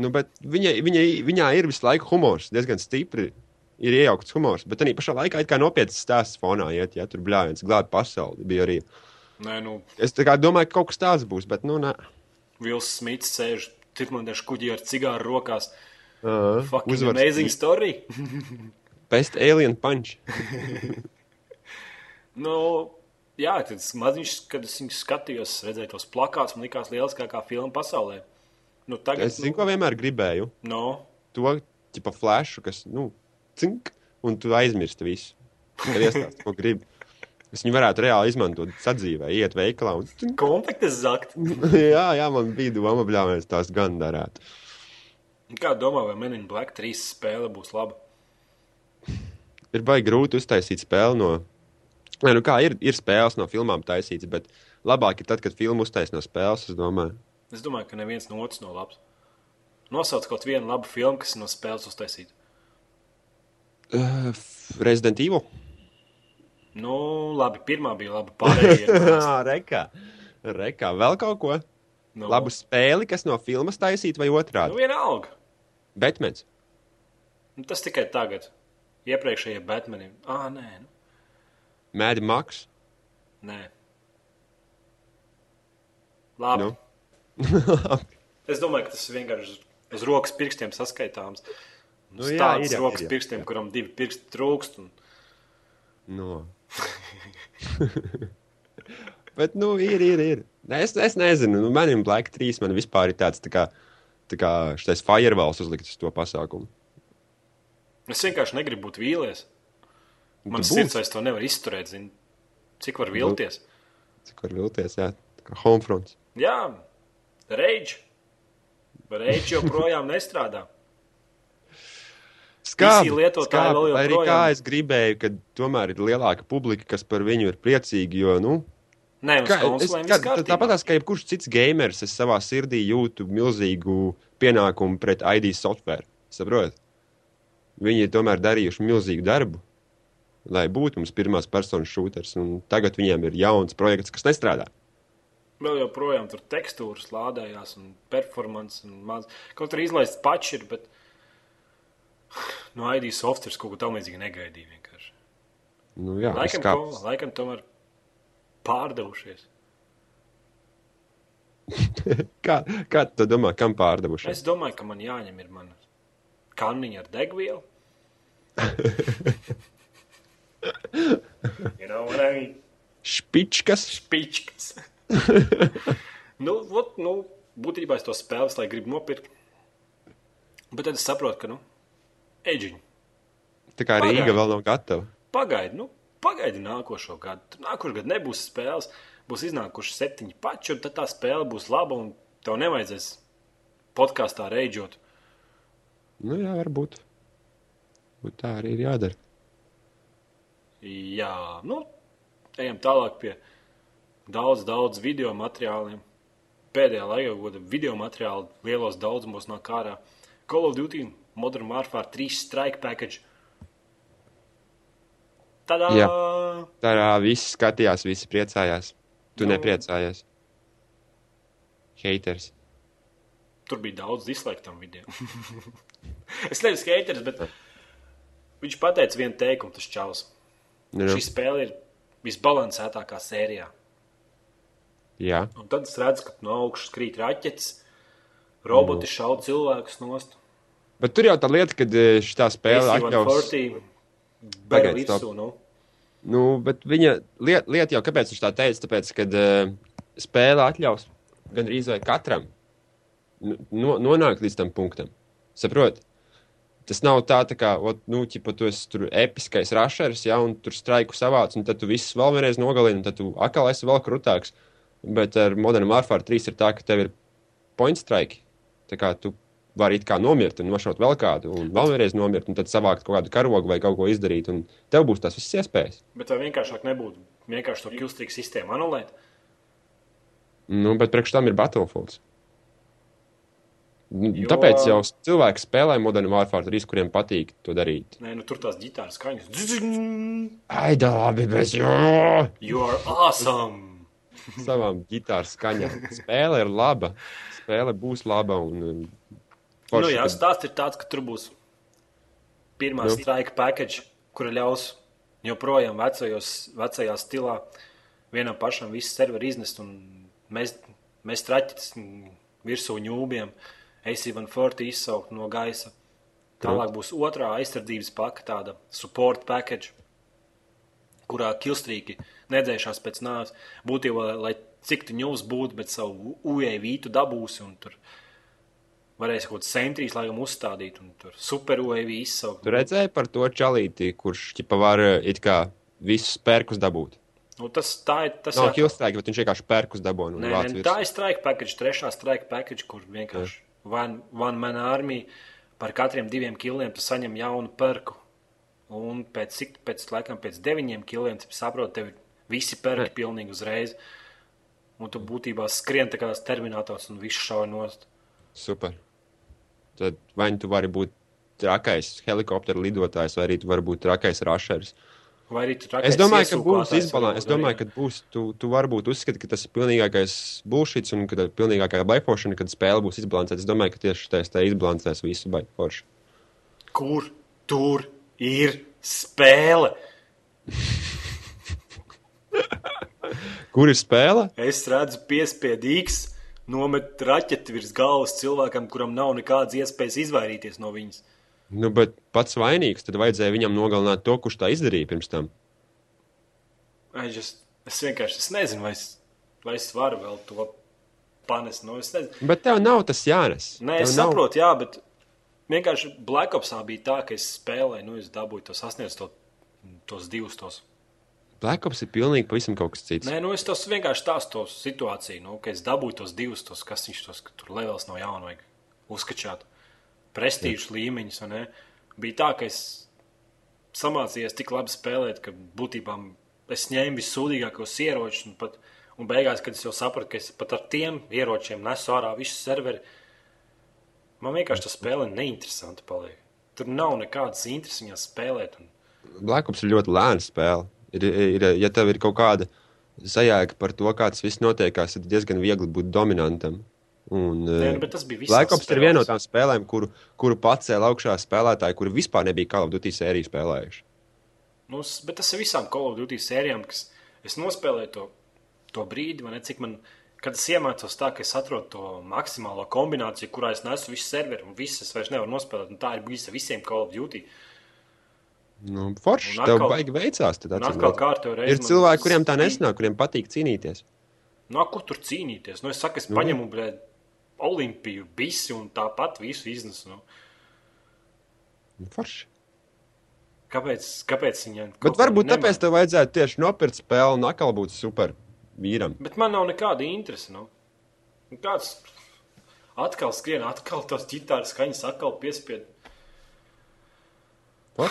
Nu, bet viņa, viņa, viņā ir visu laiku humors, diezgan stipri. Ir iejaukts humors, bet arī pašā laikā ir kā nopietns stāsts fonā, iet, ja tur bļāviens, glābt pasauli. Bija arī. Nē, nu, Es domāju, ka kaut kas tāds būs, bet, nu, nē. Vils Smits sēž tirmandiešu kuģī ar cigāru rokās. Uh, Fucking amazing story. Best Alien Punch. nu, jā, tad maziņš, kad es viņu skatījos, redzēju tos plakātus, man likās lieliskākā filma pasaulē. Nu, tagad, Es zinu, ko vienmēr gribēju. no, to tipa flashu, kas, nu, cink, un tu aizmirsti visu. Kad iestāst, ko gribi. Es viņu varētu reāli izmantot sadzīvē, iet veikalā. Un, konfektes zakt. jā, jā, man bija doma, bļāviens tās gan darētu. Kā domā, vai Men in Black 3 spēle būs laba? Ir baigi grūti uztaisīt spēli no. Nē, nu kā ir, ir spēles no filmām taisīts, bet labāk ir tad, kad filmu uztaisīt no spēles, es domāju. Es domāju, ka neviens no otras nav labs. Nosauc kaut vienu labu filmu, kas ir no spēles uztaisīta. Uh, Resident Evil. Nu, labi, pirmā bija laba. Pārējie ir maz. Rekā. Rekā. Vēl kaut ko? nu, Labu spēli, kas no filmas taisīta vai Nu, otrādi? vienalga. Batmans. Nu, tas tikai tagad. Iepriekšējie Batmani. Ah, nē, nu, Mad Max. nē. Labi. Nu. Nu. es domāju, ka tas vienkārši uz, rokas pirkstiem saskaitāms. Nu, Nu, jā, Tāds ir rokas ir jau, pirkstiem, kuram divi pirksti trūkst. Un... No. Bet, nu, ir, ir, ir. Es, es nezinu, nu, man ir Black 3, man vispār ir tāds, tā kā, tā kā šitais firewalls uzlikts uz to pasākumu. Es vienkārši negribu būt vīlies. Nu, Man sirds vairs to nevar izturēt. Zin. Cik var vilties? Cik var vilties, jā, tā kā homefronts. Jā, reģi. Reģi joprojām nestrādā. Visi lietotāji vēl Arī joprojām- kā es gribēju, ka tomēr ir lielāka publika, kas par viņu ir priecīgi, jo, nu, Nē, Kā, es, kā, viss kārtībā. tāpat kā jebkurš cits gamers, es savā sirdī jūtu milzīgu pienākumu pret ID software. Saprotat? Viņi ir tomēr darījuši milzīgu darbu, lai būtu mums pirmās personas šūters, un tagad viņiem ir jauns projekts, kas nestrādā. Vēl joprojām tur tekstūras lādējās un performance un maz. Kaut arī izlaists paši ir, bet no ID software kaut ko tam līdzīgi negaidīju vienkārši. Nu, jā, Laikam, kā, to, laikam tomēr pārdevušies. kā, kā tu domā, kam pārdevuši? Es domāju, ka man jāņem ir mana kanniņa ar degvielu. you know what I mean? Špičkas. Pičkas. nu, ot, nu, būtībā es to spēles, lai gribu nopirkt. Bet tad es saprotu, ka, nu, eģiņi. Tā kā Pagaidi. Rīga vēl nav gatava. Pagaidi, nu, pagaidi nākošo gadu. Nākošais gads nebūs spēles, būs iznākuši septiņi pači, un tad tā spēle būs laba, un tev nevajadzēs podkāstā reidžot. Nu, jā, varbūt. Bet tā arī ir jādara. Jā, nu, ejam tālāk pie daudz, daudz video materiāliem. Pēdējā laikā kāda video materiāla lielos daudzumos nāk ārā. Call of Duty Modern Warfare 3 Strike Package. Tādā! Jā. Tā kā visi skatījās, visi priecājās. Tu Nu. nepriecājies. Haters. Tur bija daudz dislike tam video. es neesmu skaters, bet viņš pateica vienu teikumu, tas čels. Nu, nu. Šī spēle ir visbalansētākā sērijā. Jā, Un tad es redzu, ka no augšas krīt raķetes, roboti Nu. šauj cilvēkus nost. Bet tur jau tā lieta, ka šī spēle atļaus. AC-140 Pagaid, bēr virsū, stop. nu. Nu, bet viņa lieta, lieta jau, kāpēc viņš tā teica, tāpēc, ka uh, spēle atļaus gan arī katram nu, no, nonākt līdz tam punktam. Saproti? Tas nav tā, tā kā, ot, nu, ķipa, tu esi tur episkais rašers, ja, un tur straiku savāc, un tad tu visus vēl vienreiz nogalini, un tad tu atkal esi vēl krutāks. Bet ar Modern Warfare 3 ir tā, ka tev ir point strike. Tā kā tu vari it kā nomirt un nošaut vēl kādu, un vēl vienreiz nomirt, un tad savākt kaut kādu karogu vai kaut ko izdarīt, un tev būs tās visas iespējas. Bet vai vienkāršāk nebūtu vienkārši to killstreak sistēmu anulēt? Nu, bet priekš tam ir Battlefield. Jo- Jo... Tāpēc jau cilvēki spēlē Modern Warfare 3, kuriem patīk to darīt. Nē, nu tur tās ģitāras skaņas. Ai, labi, bet jo! You are awesome! Savām ģitāras skaņām. Spēle ir laba. Spēle būs laba. Un, um, Nu, forši, jā, stāsts ir tāds, ka tur būs pirmā Nu. strike package, kura ļaus joprojām vecajos, vecajā stilā vienam pašam visu serveri iznest un mēs, mēs traķis virsū ņūbiem, AC-140 izsaukt no gaisa. Tālāk būs otrā aizsardzības paka, tāda support package, kurā kilstrīki nedzēšās pēc nāves. Būtībā, lai cik tu ņūs būtu, bet savu UAV tu dabūsi un tur varēs kaut kāds centrīs, lai viņam uzstādītu un tur super UAV izsaukt. Tu redzēji par to čalīti, kurš ķipa var uh, it kā visus pērkus dabūt. Nu, tas tā ir. Tas Nav jau- kilstrēki, bet viņš vienkārši pērkus dabū. un Nē, nē, virsū. tā ir strike package, trešā strike package, kur vienkārši one, one man armija par katriem diviem kiliem tu saņem jaunu perku. Un pēc cik, pēc laikam, pēc deviņiem kiliem, tu saproti, tev ir visi perki pilnīgi uzreiz. Un tu būtībā skrien tā kā terminators un viss šauj nost. Super. Tad vai nu tu vari būt trakais helikoptera lidotājs, vai arī tu vari būt trakais rašers. Vai arī tu Es domāju, ka būs izbalans. Es domāju, ka būs. Tu, tu varbūt uzskati, ka tas ir pilnīgākais bullshit un ka tā ir pilnīgākā baifošana, kad spēle būs izbalansēta. Es domāju, ka tieši tas tā izbalansēs visu baifošanu. Kur tur ir spēle? Kur ir spēle? Es redzu, piespiedīgs nomet raķeti virs galvas cilvēkam, kuram nav nekādas iespējas izvairīties no viņas. Nu, bet pats vainīgs. Tad vajadzēja viņam nogalināt to, kurš tā izdarīja pirms tam. Es, just, es vienkārši es nezinu, vai es, vai es varu vēl to panest. Nu, es. Bet tev nav tas jānes. Nē, es Tev nav- saprotu, jā, bet vienkārši Black Opsā bija tā, ka es spēlēju, nu, es dabūju to sasniegt, to, tos divus tos. Black Ops ir pilnīgi pavisam kaut kas cits. Nē, nu, es tos vienkārši stāstu to situāciju, nu, ka es dabūju tos divus, tos, kas viņš tos, tur levels no jauna vajag uzskačāt. Prestīžu līmeņus, vai ne? Bija tā, ka es samācījos tik labi spēlēt, ka būtībā es ņēmu vissūdīgākos ieročus, un, pat, un beigās, kad es jau sapratu, ka es pat ar tiem ieročiem nesu ārā visu serveri, man vienkārši tā spēle neinteresanti paliek. Tur nav nekādas intereses viņā spēlēt. Un... Black Ops ir ļoti lēna spēle. Ir, ir, ja tev ir kaut kāda sajēga par to, kā tas viss notiekās, tad diezgan viegli būt dominantam. Un, Nē, eh, nu, bet tas bija visās Black Ops ir viena no tām spēlēm, kuru, kuru pacēla augšā spēlētāji, kuri vispār nebija Call of Duty sēriju spēlējuši. Nu, bet tas ir visām Call of Duty sērijām, kas es nospēlēju to, to brīdi, ne, cik man, kad es iemācos tā, ka es atrodu to maksimālo kombināciju, kurā es nesu visu serveri un viss es vairs nevaru nospēlēt. Un tā ir bijusi visiem Call of Duty. Nu, forši, Un tev atkal- baigi veicās. atkal. Ir cilvēki, kuriem tā nesnāk, kuriem patīk cīnīties. Nu, kur tur cīnīties? Nu, es saku, es Nu, paņemu blē, Olimpiju, bisi un tāpat visu iznesu. Nu. Nu, Forši. Kāpēc, kāpēc viņam Bet varbūt tāpēc tev vajadzētu tieši nopirkt spēli un atkal būt super vīram. Bet man nav nekāda interese. Nu. Kāds atkal skrien, atkal tos ģitāras skaņas, atkal piespied. What?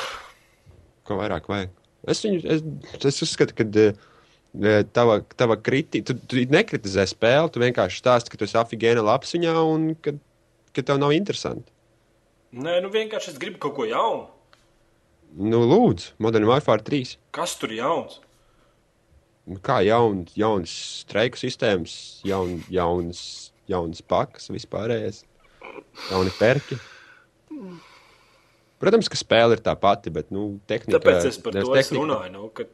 Ko vairāk vajag? Es, viņu, es, es uzskatu, ka uh, tava, tava kritika, tu, tu nekritizē spēli, tu vienkārši stāsti, ka tu esi afigēna labs viņā un ka, ka tev nav interesanti. Nē, nu vienkārši es gribu kaut ko jaunu. Nu, lūdzu, Modern Warfare 3. Kas tur jauns? Nu, Kā jauns, jauns streiku sistēmas, jaun, jauns, jauns pakas, vispārējais, jauni perki. Protams, ka spēle ir tā pati, bet nu, tehnika Tāpēc es par to es tehnika. runāju. Nu, ka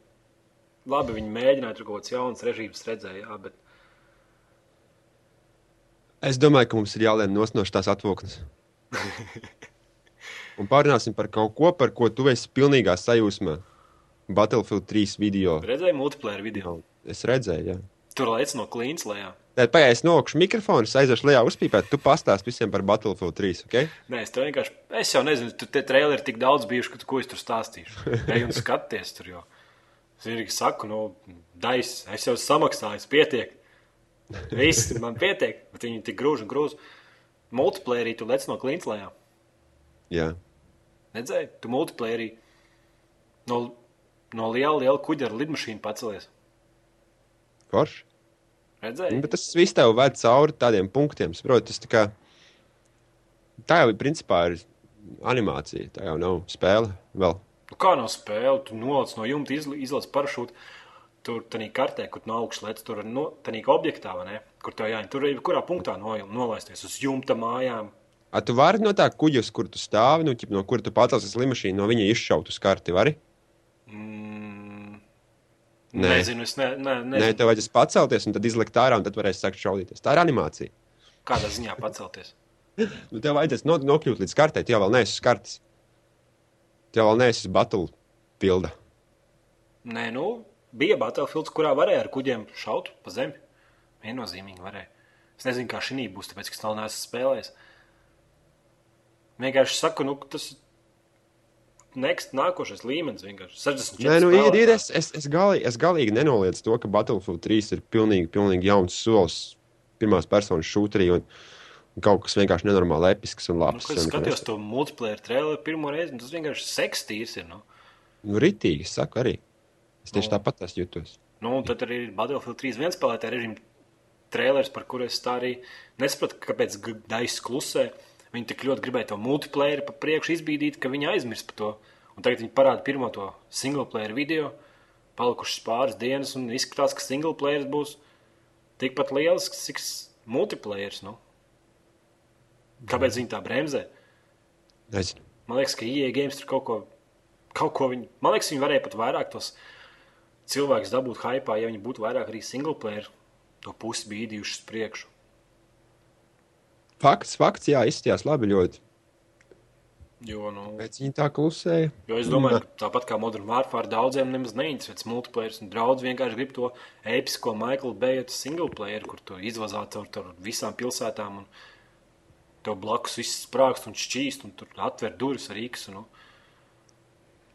labi, viņi mēģināja tur kaut kādas jaunas režīmas redzēt, jā, bet Es domāju, ka mums ir jālien no tās atvoknes. Un pārunāsim par kaut ko, par ko tu esi pilnīgā sajūsmā. Battlefield 3 video. redzēju multiplayer video. Es redzēju, jā. Tur lec no klīnas lejā. Nē, pagaidi, es nokāpšu mikrofonu, aiziešu lejā uzpīpēt, tu pastāst visiem par Battlefield 3, ok? Nē, es vienkārši, es jau nezinu, tur tie traileri ir tik daudz bijuši, ka tu ko es tur stāstīšu. Ej un skaties tur jau. Es vienīgi saku, nu, dais, es jau samaksāju, pietiek. Viss man pietiek, bet viņi tik grūž un grūž. Multiplayerī tu lec no klīnas lejā. Jā. Redzēji, tu multiplayerī no, no liela, liela kuģa ar lidmašīnu pacelies. Forši. Redzēji? Nu, Bet tas viss tev ved cauri tādiem punktiem. Saproti, tas tā kā. Tā jau ir principā ir animācija. Tā jau nav spēle vēl. Nu, kā nav spēle, tu noliec no jumta, izl- izlaiž parašūtu. Tur tādā kartē, kur no augšas lec, tur ir no, tādā objektā? Kur tev jāņem. Tur ir kurā punktā no, nolaisties uz jumta mājām. A, tu vari no tā kuģa, uz kur tu stāvi, nu, ķip, no kur tu pacelsies lidmašīnu, no viņa izšaut uz karti. Vari? Mm, Nē. nezinu, es ne, ne, Nē, nezinu, tev vajadzēs pacelties un tad izlikt ārā, un tad varēs sākt šaudīties. Tā ir animācija. kādā ziņā pacelties. Nu, tev vajadzēs no, nokļūt līdz kartei, jau vēl neesi. Tu jau vēl neesi battle pilda. Nē, nu, bija Battlefields, kurā varēja ar kuģiem šaut pa zemi. Viennozīmīgi varēja. Es nezinu, kā šī būs, tāpēc, ka es vēl neesmu spēlējis. Vienkārši saku, nu, tas ir next, nākošais līmenis. Vienkārši 64 Nē, nu, ir, ir, es, es, es, galīgi, es galīgi nenoliedzu to, ka Battlefield 3 ir pilnīgi, pilnīgi jauns solis pirmās personas šūtrī un, kaut kas vienkārši nenormāli episks un Nu, labs. kad es skatījos to multiplayer traileru pirmo reizi, un tas vienkārši sekstīrs ir. Nu. Nu, ritīgi, es saku arī. Es tieši Nu. tāpat esmu jutos. Nu, un tad arī Battlefield 3 viens spēlētāja režīma trailers, par kuru es tā arī nesapratu, kāpēc Daisa klusē. Viņi tik ļoti gribēja to multiplayer pa priekšu izbīdīt, ka viņi aizmirst par to. Un tagad viņi parāda pirmo to single player video, palikušas pāris dienas, un izskatās, ka single player būs tikpat liels, cik multiplayer. Nu. Kāpēc viņi tā bremzē? Nezinu. Man liekas, ka IE games tur kaut ko, kaut ko viņi, man liekas, viņi varēja pat vairāk tos cilvēkus dabūt hypā, ja viņi būtu vairāk arī single player to pusi bīdījuši uz priekšu. Fakts, fakts, jā, izskatījās labi ļoti. Jo, nu, Pēc viņa tā klusēja. jo es domāju, ka tāpat kā Modern Warfare daudziem nemaz neinteresē multiplayer, un daudz vienkārši grib to episko Michael Bayeta single player, kur tu izvazā caur tur visām pilsētām un tev blakus viss sprākst un šķīst, un tur atver durvis ar īksu, nu,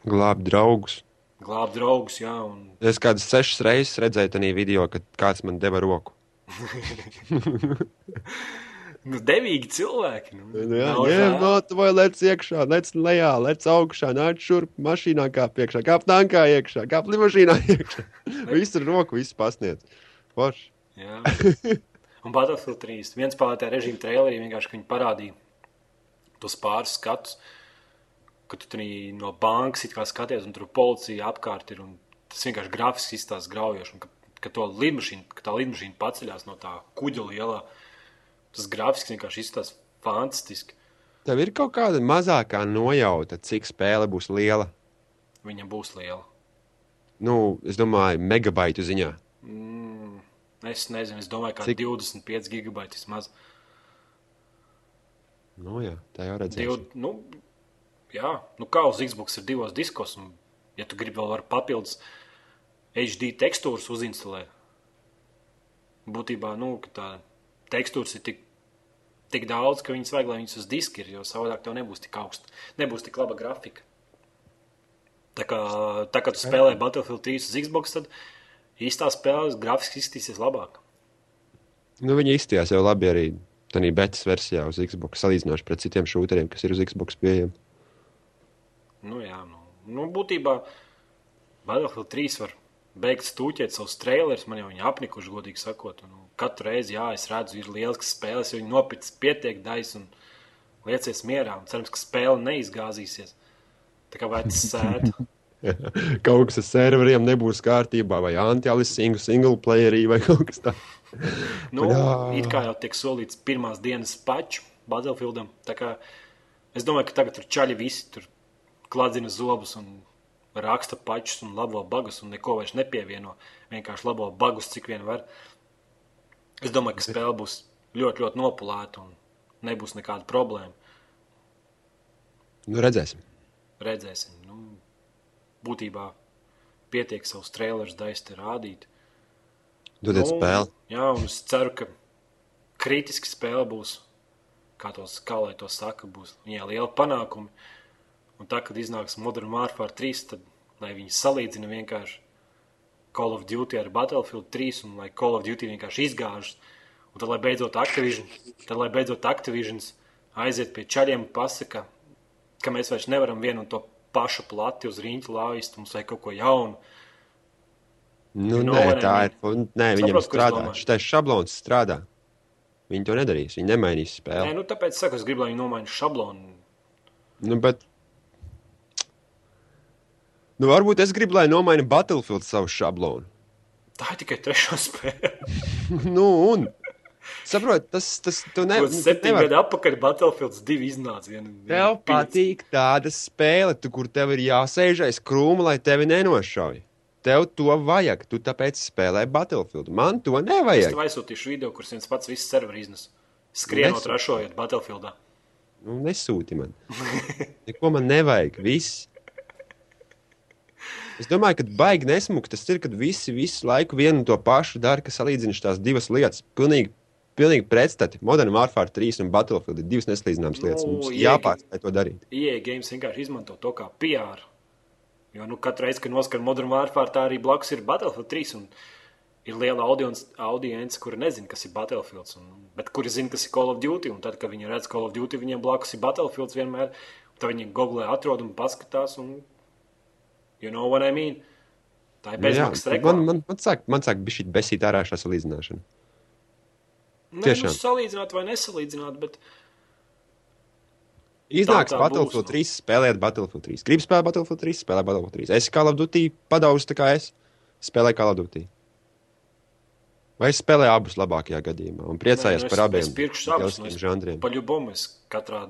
Glābt draugus. glāb draugus, jā, un Es kādas sešas reizes redzēju tajā video, kad kāds man deva roku. nu, devīgi cilvēki. Nu, Nu, jā, jā, tu vai lec iekšā, lec lejā, lec augšā, nāc šurp, mašīnā kāp iekšā, kāp tankā iekšā, kāp limašīnā iekšā. Viss ar roku, viss pasniedz. Forši. Jā. Un Battlefield 3. viens spēlētāja režīma trailerī vienkārši viņi parādīja tos pāris skatus, ka tu tur no bankas skaties, un tur policija apkārt ir. un Tas vienkārši grafiski izstāsta graujoši. un Ka, ka, to lidmašīnu, ka tā lidmašīna paceļās no tā kuģa lielā. Tas grafiski vienkārši izstāsta fantastiski. Tev ir kaut kāda mazākā nojauta, cik spēle būs liela. Viņam būs liela. Nu, es domāju, megabaitu ziņā. Mm, es nezinu, es domāju, ka Cik? 25 gigabaiti vismaz. Nu, jā, tā jau redzēs. Divu, nu, jā, nu kā uz Xbox ir divos diskos, un, ja tu gribi vēl papildus HD tekstūras uzinstalēt, būtībā nu, tā tekstūras ir tik, tik daudz, ka viņas vajag, lai viņas uz diska ir, jo savādāk tev nebūs tik augsta, nebūs tik laba grafika. Tā kā, tā kā tu spēlē Battlefield 3 uz Xbox, tad īstā spēle grafiski izskatīsies labāk. Nu, viņi izstījās jau labi arī tādā betas versijā uz Xbox, salīdzinoši pret citiem šūteriem, kas ir uz Xbox pieejami. Nu, jā, nu, nu būtībā Battlefield 3 var beigt stūķēt savus trailerus. Man jau viņi apnikuši, godīgi sakot. Nu, katru reizi, jā, es redzu, ir lielisks spēles, jo viņi nopirks pietiek dais un liecies mierā. Un cerams, ka spēle neizgāzīsies. Tā kā vai tas sēž. kaut kas ar serveriem nebūs kārtībā, vai anti-alisingu, single playerī vai kaut kas tāds. nu, it kā jau tiek solīts pirmās dienas paču Battlefieldam. Es domāju, ka tagad tur čaļi visi tur kladzina zobus un raksta pačus un labo bagus un neko vairs nepievieno. Vienkārši labo bagus, cik vien var. Es domāju, ka spēle būs ļoti, ļoti nopulēta un nebūs nekāda problēma. Nu, redzēsim redzēsim. Nu, būtībā pietiek savus trailerus daist rādīt. Dodiet nu, spēli. Jā, un es ceru, ka kritiski spēle būs, kā, tos, kā lai to saka, būs viņai liela panākumi. Un tā, kad iznāks Modern Warfare 3, tad lai viņi salīdzina vienkārši Call of Duty ar Battlefield 3 un lai Call of Duty vienkārši izgāžas. Un tad, lai beidzot Activision, tad, lai beidzot Activision aiziet pie čaļiem un pasaka, ka mēs vairs nevaram vienu un to pašu plati uz rīņķa laist, mums vajag kaut ko jaunu. Nu, nē, tā ir. Nē, viņam strādā. Šitais šablons strādā. Viņi to nedarīs. Viņi nemainīs spēli. Nē, nu, tāpēc saku, es gribu, lai viņi nomaina šablonu. Nu, bet. Nu, varbūt es gribu, lai nomaina Battlefield savu šablonu. Tā ir tikai trešā spēle. nu, un Saprotu, tas, tas tu ne, septiņi nevar... gadi atpakaļ Battlefield 2 iznāca. Vien, vien tev pirms. patīk tāda spēle, tu, kur tev ir jāsēž aiz krūma, lai tevi nenošauj. Tev to vajag, tu tāpēc spēlē Battlefield. Man to nevajag. Es tev aizsūtīšu video, kurš viens pats visu serveri iznes. Skrienot, rašojot Battlefieldā. Nu, nesūti man. Neko man nevajag. Viss. Es domāju, ka baigi nesmuki tas ir, kad visi visu laiku vienu un to pašu dara, kas salīdzina šīs divas lietas. Pilnīgi pilnīgi pretstati. Modern Warfare 3 un Battlefield ir divas neslīdināmas lietas. Nu, Mums jāpārstāj to darīt. EA Games vienkārši izmanto to kā PR. Jo nu, katru reizi, kad noskar Modern Warfare, tā arī blakus ir Battlefield 3. Un ir liela audience, kuri nezina, kas ir Battlefield, un, bet kuri zina, kas ir Call of Duty. Un tad, kad viņi redz Call of Duty, viņiem blakus ir Battlefield vienmēr. Tad viņi googlē atrod un paskatās. Un, you know what I mean? Tā ir bezmaksas reklāma. Man, man, man sāk, man sāk bišķīt besīt ārā šā salīdzināšana. Nu, Tiešām. Nu, salīdzināt vai nesalīdzināt, bet. Iznāks Battlefield būs, 3, nu. spēlēt Battlefield 3. Gribu spēlēt Battlefield 3, spēlēt Battlefield 3. Es kā Duty padaužu tā kā es spēlēju of Duty. Vai es spēlēju abus labākajā gadījumā un priecājos nu, par abiem spēlēm, žanriem? Paļubomu es katrā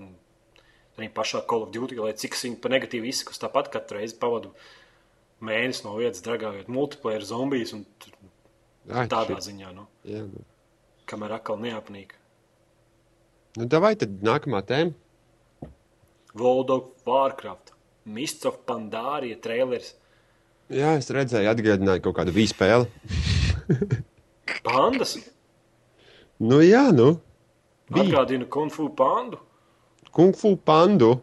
arī pašā Call of Duty, lai cik viņi pa negatīvi izsakos, tāpat katru reizi pavadu mēnesi no vietas dragājot multiplayer zombijas un Ai, tādā šit. ziņā. Nu. Jā, nu kamēr atkal neapnīk. Nu, vai tad nākamā tēma? World of Warcraft, Mists of Pandārija trailers. Jā, es redzēju, atgādināju kaut kādu vīspēli. Pandas? Nu, jā, nu. Atgādina Kung Fu pandu. Kung Fu pandu.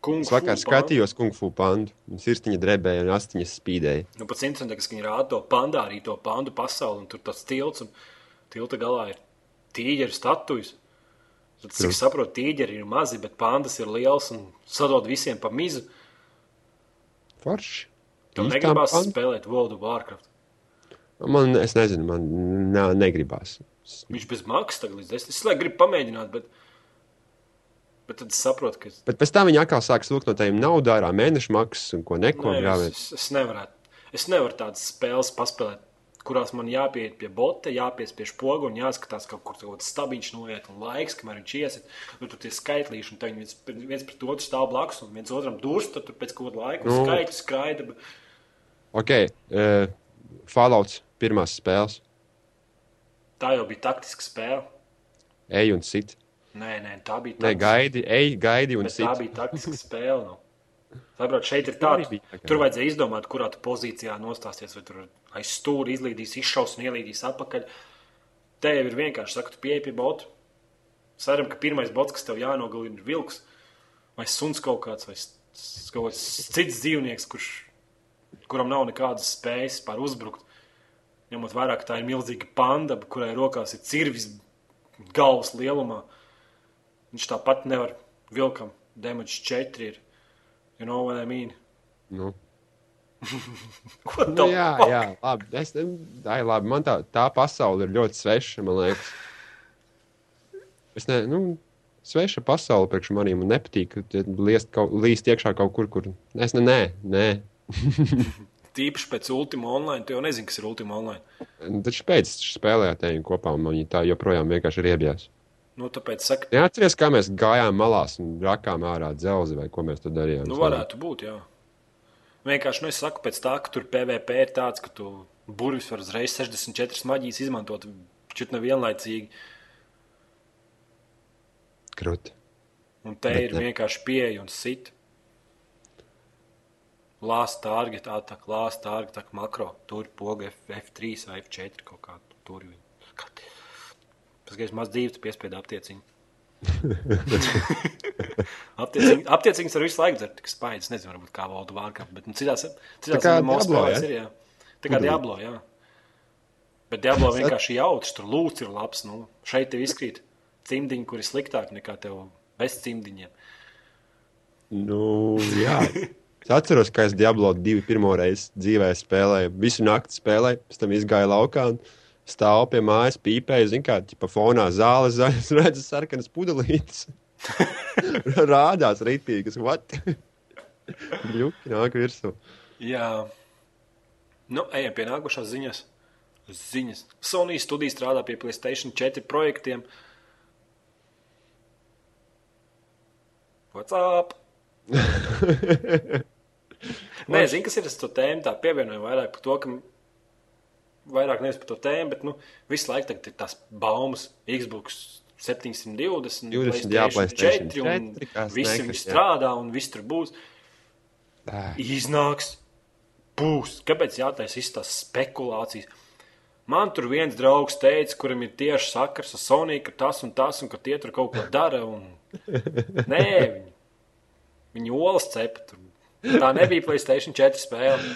Kung es vakar skatījos Kung Fu pandu. Viņas sirsniņa drebēja un astiņas spīdēja. Nu, pats interesantākais, ka viņi rāda to pandārī, to pandu pasauli, un tur tas tilts. Un tilta galā ir tīģeru statujas. Tad, cik es saprotu, tīģeri ir mazi, bet pandas ir liels un sadod visiem pa mizu. Forši. Tev negribās pand... spēlēt World of Warcraft. Man, es nezinu, man ne, negribās. Viņš bez maksas tagad līdz desmit. Es lai gribu pamēģināt, bet, bet tad saprotu, ka. Bet pēc tam viņi atkal sāks lūgt no tiem naudu ārā mēneša maksas un ko neko Nē, es, es, nevarētu. Es nevaru tādas spēles paspēlēt kurās man jāpieiet pie bota, jāpiespiež pogu un jāskatās, kaut kur tāds stabiņš noiet un laiks, kamēr viņš iesiet. Nu, tur tie skaitlīši, un viņi viens, viens pret otru stāv blakus, un viens otram durst, tad tur pēc kāda laika nu, skaitļi skraida. Ok, uh, Fallouts pirmās spēles. Tā jau bija taktiska spēle. Ej un sit. Nē, nē, tā bija taktiska. Nē, gaidi, ej, gaidi un sit. Tā bija taktiska spēle. Nu. Saprot, šeit ir tā, tur vajadzēja izdomāt, kurā tu pozīcijā nostāsies, vai tur aiz stūra izlīdīs, izšaus un ielīdīs atpakaļ. Te jau ir vienkārši, saka, tu pieeji pie bota. Ceram, ka pirmais bots, kas tev jānogalina, ir vilks vai suns kaut kāds, vai Kaut kāds cits dzīvnieks, kurš, kuram nav nekādas spējas par uzbrukt. Ņemot vērā, ka tā ir milzīga panda, kurai rokās ir cirvis galvas lielumā. Viņš tāpat nevar vilkam. Damage 4 ir. You know what I mean? Nu. Nu, jā, fuck? jā, labi. Es, ai, labi. Man tā, tā pasaule ir ļoti sveša, man liekas. Es ne, nu, sveša pasaule priekš maniem. Man nepatīk ka liest kaut, līst iekšā kaut kur, kur. Es ne, nē, nē. Tīpaši pēc Ultima Online. Tu jau nezini, kas ir Ultima Online. Taču pēc spēlējām te kopā, un viņi tā joprojām vienkārši ir iebies. Nu, tāpēc saka, Neatceries, kā mēs gājām malās un rakām ārā dzelzi, vai ko mēs tur darījām. nu, varētu būt, jā. Vienkārši, nu, es saku, pēc tā, ka tur PVP ir tāds, ka tu burvis var uzreiz 64 maģijas izmantot, čut nevienlaicīgi. Krūti. Un te Bet ir ne. vienkārši pieeja un sit. Lāsta target, atāk, lāsta target, atāk makro. Tur poga F, F3 vai F4 kaut kā tur. viņi- Skat. Tas, ka es maz dzīvi, tu piespiedi aptieciņu. aptieciņ, aptieciņas ar visu laiku dzert, tik spaidas, nezinu, varbūt kā valdu vārkā, bet nu, citās, citās ja? ir, jā. Tā kā Diablo, jā. Bet Diablo vienkārši jautrs, tur lūts ir labs, nu, šeit tev izkrīt cimdiņi, kuri sliktāk nekā tev bez cimdiņiem. Nu, jā. Es atceros, ka es Diablo 2 pirmo reizi dzīvē spēlēju. Visu nakti spēlēju, pēc tam izgāju laukā un stāvu pie mājas, pīpēju, zinu, kā pa fonā zāles zaļas, redzu sarkanas pudelītes. Rādās rītīgas, what? Ļuki nāk virsū. Jā, nu, ejam pie nākošās ziņas. Ziņas. Sony studija strādā pie Playstation 4 projektiem. What's up? Nē, zinu, kas ir tas to tēmu. Tā pievienoju vairāk par to, ka vairāk nevis par to tēmu, bet nu, visu laiku ir tās baumas Xbox 720, 20, jā, PlayStation 4, un 4, kas visi viņi strādā un viss tur būs. Ā, Iznāks, būs. Kāpēc jātaisa visas tās spekulācijas? Man tur viens draugs teica, kuram ir tieši sakars ar Sony, ka tas un tas, un ka tie tur kaut ko dara. Un... Nē, viņi, viņi olas cepa. Tur. Tā nebija Playstation 4 spēle.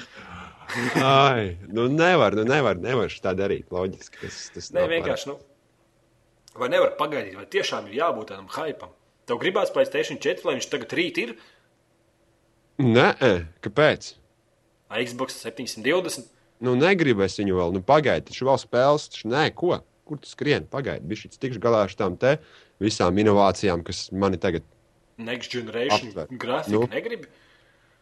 Ai, nu nevar, nu nevar, nevar tā darīt. Loģiski. Tas, tas Nē, vienkārši. Nu, vai nevar pagaidīt, vai tiešām ir jābūt tādam hypam? Tev gribās Playstation 4, lai viņš tagad rīt ir. Nē, kāpēc? Vai Xbox 720. Nu, negribu es viņu vēl, nu, pagaidi, taču vēl spēles, taču nē, ko? Kur tu skrieni? Pagaidi, bija šis tikšu galā ar tām te visām inovācijām, kas mani tagad, Next Generation Aptver. grafika Nu. nu.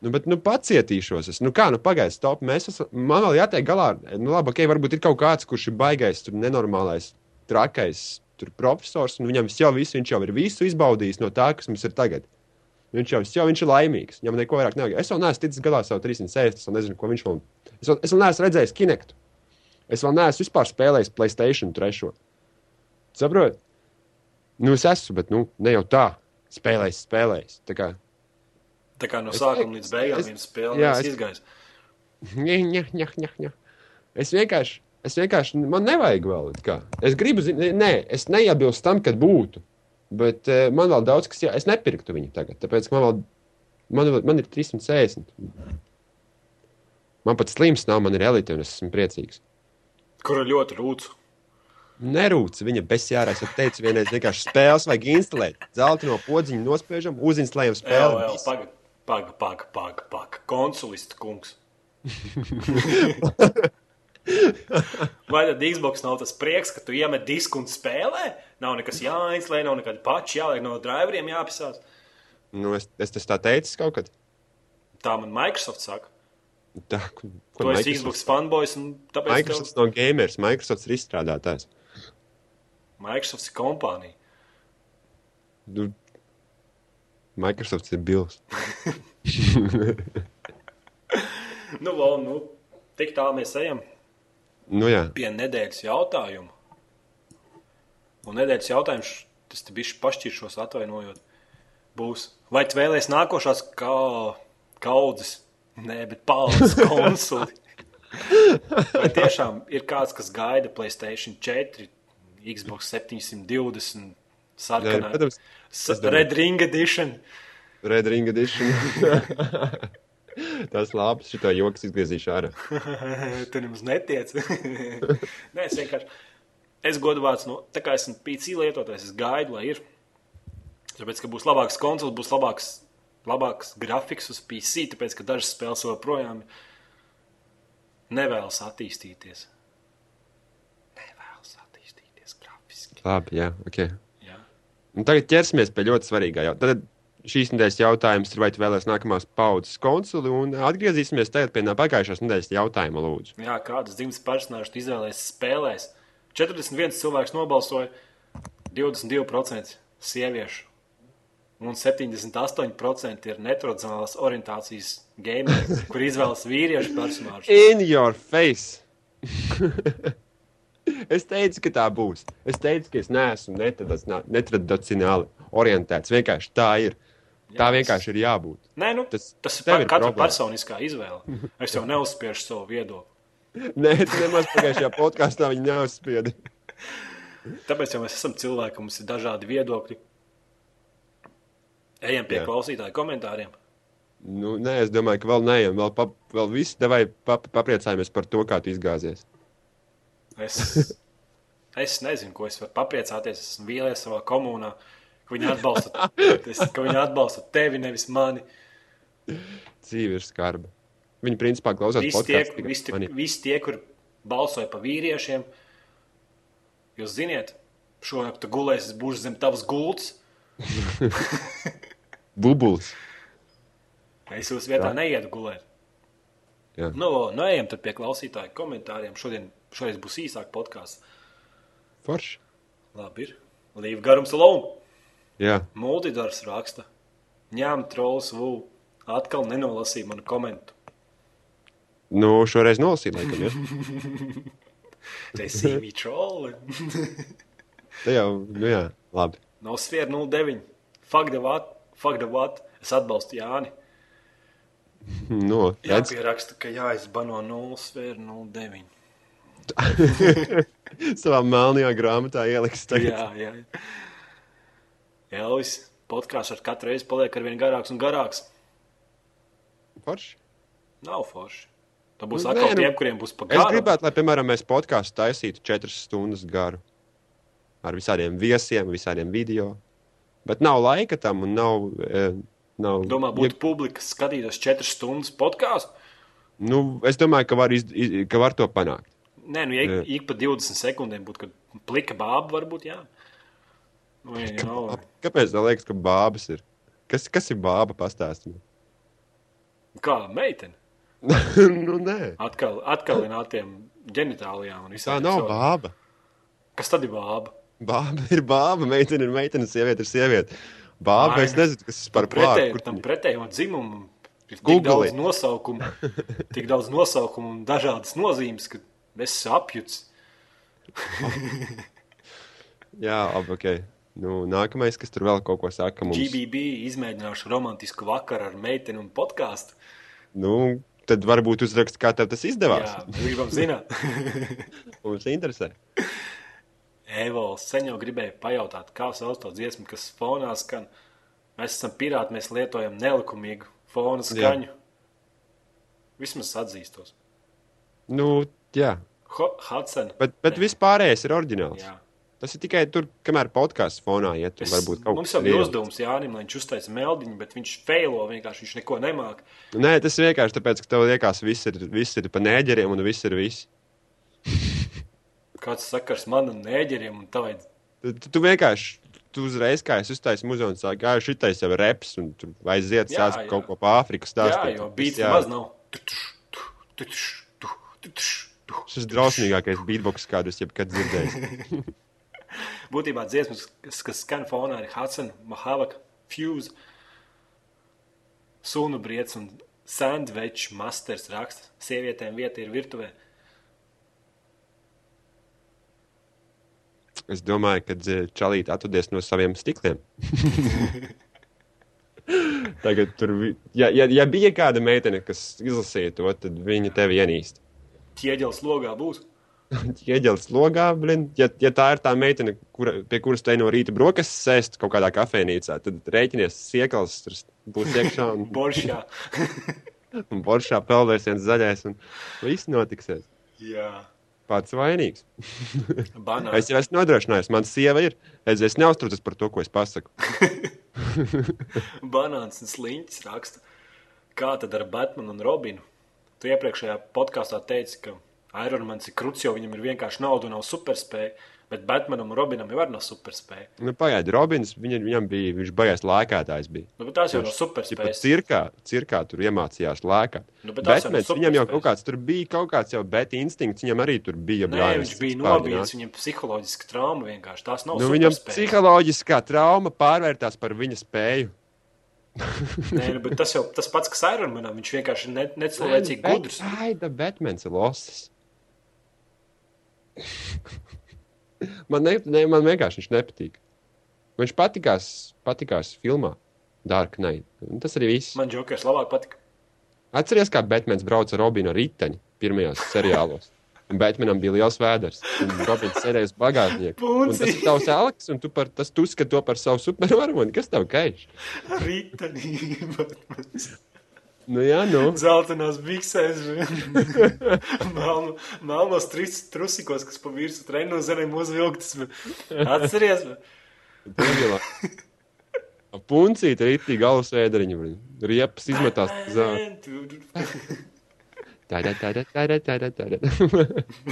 Nu, bet, nu, pacietīšos. Es, nu, kā, nu, pagaidi, stop, mēs esam, man vēl jātiek galā, nu, labi, ok, varbūt ir kaut kāds, kurš ir baigais, tur nenormālais, trakais, tur profesors, un viņam jau viss, viņš jau ir visu izbaudījis no tā, kas mums ir tagad. Viņš jau, jau viņš ir laimīgs. Viņam neko vairāk nevajag. Es vēl neesmu ticis galā ar savu 360. Es nezinu, ko viņš vēl. Es vēl, es vēl neesmu redzējis Kinektu. Es vēl neesmu vispār spēlējis Playstation 3. Saprotiet? Nu, es esmu, bet nu, ne jau tā. Spēlējis, spēlējis. Tā kā. Tā kā no sākuma līdz beigām jā, jā, es- izgājis. Ņa, ņa, ņa, ņa. Es vienkārši, es vienkārši, man nevajag vēl. kā. Es gribu, nē, es neiebilstu tam, kad būtu. Bet uh, man vēl daudz kas, jā, es nepirktu viņu tagad. Tāpēc man vēl, man, man ir 360. Man pat slims nav, man ir elite, un es esmu priecīgs. Kura ļoti rūc. Nerūc viņa besjārās. Es teicu, vienreiz vienkārši spēles vajag instalēt. Zelta no podziņa nospiežam, uzinstalējam Jā, spēli. jā, Viss. paga, paga, paga, paga, paga. Konsulista kungs. Vai tad Xbox nav tas prieks, ka tu iemet disku un spēlē? Nav nekas jāinstalē, nav nekādi pači jāliek no driveriem jāpisās. Nu, es, es tas tā teicu kaut kad. Tā man Microsoft saka. Tā, ko, Tu esi Xbox fanboys un tāpēc Microsoft nav gamers, Microsoft ir izstrādātājs. tev Microsoft ir kompānija. Nu, Microsoft ir Bills. Nu, vēl, nu, tik tālu mēs ejam Nu, jā, pie nedēļas jautājuma. Un nedēļas jautājums, tas te bišķi pašķiršos atvainojot, būs. Vai tu vēlēsies nākošās kā kaudzes, nē, bet paudzes konsuli? Vai tiešām ir kāds, kas gaida Playstation 4, Xbox 720, jā sarkanā, protams. S- es domāju. Red Ring Edition? Red Ring Edition. Tas labs, šito joks izgriezīšu ārā. tu nemaz netiec. Nē, es vienkārši. Es godvārds, nu, tā kā esmu PC lietotājs, es gaidu, lai ir. Tāpēc, ka būs labāks konsoles, būs labāks, labāks grafiks uz PC, tāpēc, ka dažas spēles joprojām nevēlas attīstīties. Nevēlas attīstīties grafiski. Labi, jā, ok. Un tagad ķersimies pie ļoti svarīgā jautājuma. Šīs nedēļas jautājums ir, vai tu vēlēsies nākamās paudzes konsoli, un atgriezīsimies tagad pie pagājušās nedēļas jautājuma, lūdzu. Jā, kādas dzimtas personāžas tu izvēlēsies spēlēs? 41 cilvēks nobalsoja, 22% sieviešu. Un 78% ir netradicionālās orientācijas gameri, kur izvēlas vīriešu personāžu. In your face! es teicu, ka tā būs. Es teicu, ka es neesmu netradicionāli, orientēts. Vienkārši tā ir. Tā Jā, vienkārši ir jābūt. Nē, nu, Tas tas, tas ir katra problēma. personiskā izvēle. Es jau neuzspiežu savu viedokli. Nē, tu nemaz pagājušajā podkāstā viņa neuzspieda. Tāpēc jau mēs esam cilvēki, mums ir dažādi viedokļi. Ejam pie Jā. klausītāju komentāriem. Nu, nē, es domāju, ka vēl neejam. Vēl, pa, vēl viss devai pap, papriecājamies par to, kā tu izgāzies. Es, es nezinu, ko es varu papriecāties. Es esmu vīlies savā komunā, ka viņi atbalsta, es, ka viņi atbalsta tevi, nevis mani. Dzīve ir skarba. Viņi principā klausās Visi tie, tikai visi, tie, visi tie, kur balsoja par vīriešiem, jūs ziniet, šonakt tu gulēsi, es būšu zem tavas gultas. Bubulis. Es jūsu vietā neietu gulēt. Jā. Nu, nu ejam pie klausītāju komentāriem. Šodien, šodien būs īsāk podkāsts. Forši. Labi, ir. Līva garums alone. Jā. Multidars raksta. Ņem trolls vū. Atkal nenolasīja manu komentu. Nu, šoreiz nolasīju, laikam, ja? They see me troll. Tā jau, nu jā, labi. No sfēra 09. Fuck the what? Fuck the what? Es atbalstu Jāni. Nu, redz, Jāpieraksta, ka jāizbano 0 sfēra 09. savā melnajā grāmatā ieliks tagad. Jā, jā. Elvis, podkāsts ar katru reizi paliek ar vien garāks un garāks. Forši. Nav forši. Tā būs Nu, atkal nē, nu, tiem, kuriem būs Es pagaidām. gribētu, lai, piemēram, mēs podkāstu taisītu četras stundas garu. Ar visādiem viesiem, visādiem video. Bet nav laika tam un nav. E, nav Domā, būtu publika, kas skatītos 4 stundas podkāstu. Nu, es domāju, ka var, iz, iz, ka var to panākt. Nē, nu, ja ik, ik pa 20 sekundēm būtu, plika bāba, varbūt, jā. Nu, ja, know, Kāpēc tā liekas, ka bābas ir? Kas, kas ir bāba pastāstījuma? kā meitene. nu, nē, Atkal, atkalinātiem ģenitālijām un tā visām. nav bāba. Kas tad ir bāba? Bāba ir bāba, meitene ir meitene, sieviete ir sieviete. Bāba, Ai. es nezinu, kas tas par Pretēji, plānu. tam pretējam dzimumam ir tik Google daudz it. nosaukumu, tik daudz nosaukumu un dažādas nozīmes, ka es apjuts. Jā, labi, ok. Nu, nākamais, kas tur vēl kaut ko saka mums. GBB izmēģināšu romantisku vakaru ar meiteni un podkāstu. Nu, tad varbūt uzrakst, kā tev tas izdevās. Jā, gribam zināt. Mums interesē. Evols sen jau gribēja pajautāt, kā sauc to dziesmu, kas fonā skan. Mēs esam pirāti, mēs lietojam nelikumīgu fona skaņu. Vismaz atzīstos. Nu, jā. Hudson. Bet, bet viss pārējais ir oriģināls. Jā. Tas ir tikai tur, kamēr podkāsts fonā iet. tur Es, Varbūt mums jau bija uzdevums Jānim, lai viņš uzteica meldiņu, bet viņš feilo vienkārši, viņš neko nemāk. Nē, tas vienkārši tāpēc, ka tev liekas, viss ir, viss ir pa nēģeriem un viss ir viss. Kāds sakars man un nēģeriem un tavai. Tu, tu, vienkārši. Tu uzreiz, kā es uztaisīju muzeju, sāku, ka šitais jau reps, un tur aiziet, Jā, sāc jā. kaut ko pa Āfriku Jā, stāstīt. jo bīts jā. nemaz nav. Tutuš, tu, tutuš, tu, tutuš, tu. Šis drausmīgākais beatbox, kādu es jebkad dzirdēju. Būtībā dziesmas, kas, kas skan fonā, ir Hudson, Mahavaka, Fuse, Sunu Briets un Sandwich Masters raksta. Sievietēm vieta ir virtuvē. Es domāju, ka Čalīte atvadies no saviem stikliem. Tagad tur, ja, ja, ja bija kāda meitene, kas izlasīja to, tad viņa tevi ienīst. Ķieģelis logā būs. Ieģēlis logā, blin, ja, ja tā ir tā meitene, kura, pie kuras te no rīta brokastis sēst kaut kādā kafejnīcā, tad rēķinies siekals tur būs iekšā un, Boršā. un boršā peldēsiens zaļais un viss notiksies. Jā. Pats vainīgs. Es jau esmu nodrošinājis, man sieva ir. Es, es neuztraucos par to, ko es pasaku. Banāns un sliņķis raksta, kā tad ar Batmanu un Robinu. Tu iepriekšējā podkāstā teici, ka Ironmans ir kruts, jo viņam ir vienkārši nauda un nav superspēja. Bet Batmanam un Robinam jau nav superspēja. Nu, pagaidi, Robins, viņa, viņam bija, viņš baigās lēkātājs bija. Nu, tās jau nav Tipa superspējas. cirkā, cirkā tur iemācījās lēkāt. Nu, tās jau Batmans, viņam jau kaut kāds tur bija, kaut kāds jau bet instinkts, viņam arī tur bija. Nē, viņš bija nobijies, viņam psiholoģiska trauma vienkārši. Tās nav Nu, viņam superspējas. psiholoģiskā trauma pārvērtās par viņa spēju. Nē, nu, bet tas jau tas pats, kas Ironmanam, viņš vienkārši ir ne, necilvēcīgi gudrs. Aida, Batmans ir losses. man, ne, ne, man vienkārši viņš nepatīk. Viņš patikās, patikās filmā Dark Knight. Un Tas arī viss. Man Jokers labāk patika. Atceries, kā Batmans brauca ar Robinu riteņu pirmajos seriālos. Batmanam bija liels vēders. Robins sēdēja uz bagāžnieku. Un tas ir tavs Aleks, un tu, par, tas, tu uzskati to par savu supervaroni. Kas tev kaiš? Rītanī, Nu jā, nu. zeltainās biksēs, melno, melnos trusikos, kas pa virsmu trenu zemēm uzvilktas. Atceries? Puncīt rītī galvas vēderiņu. Riepas izmetās zā. Tāda, tāda, tāda, tāda, tāda.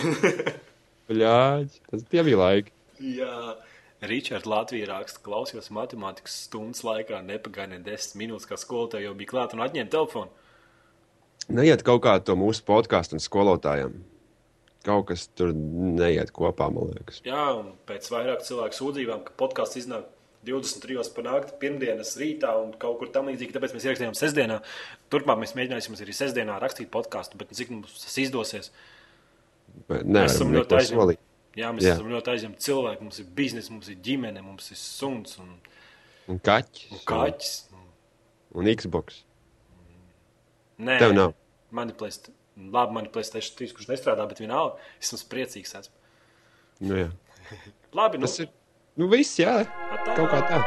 Bļāģi, tas tie bija laiki. Jā. Ričards Latvijā raksta, klausījos matemātikas stundas laikā, nepagāja ne desmit minūtes, kā skolotāja jau bija klāta un atņēma telefonu. Neiet kaut kā to mūsu podkāstu un skolotājiem. Kaut kas tur neiet kopā, man liekas. Jā, un pēc vairāk cilvēku sūdzībām, ka podkāsts iznāk 23. panākt pirmdienas rītā un kaut kur tam līdzīgi, tāpēc mēs ierakstījām sestdienā. Turpmāk mēs mēģināsim arī sestdienā rakstīt podkāstu, bet cik mums tas izdosies. Bet Mēs esam ļoti aizņemti. Jā, mēs Jā. Esam ļoti aizņemti cilvēki, mums ir biznesa, mums ir ģimene, mums ir suns un, Un kaķis. un kaķis. Un Xbox. Nē, Tev nav. Man ir plēst, labi, man ir 3, kurš nestrādā, bet vienalga, es esmu priecīgs. Esmu. Nu. Labi, nu, Tas ir. Nu, viss, jā. atā. Kaut kā tā.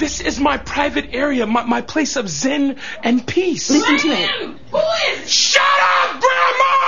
This is my private area, my, my place of zen and peace. Listen to me. Shut up, Grandma!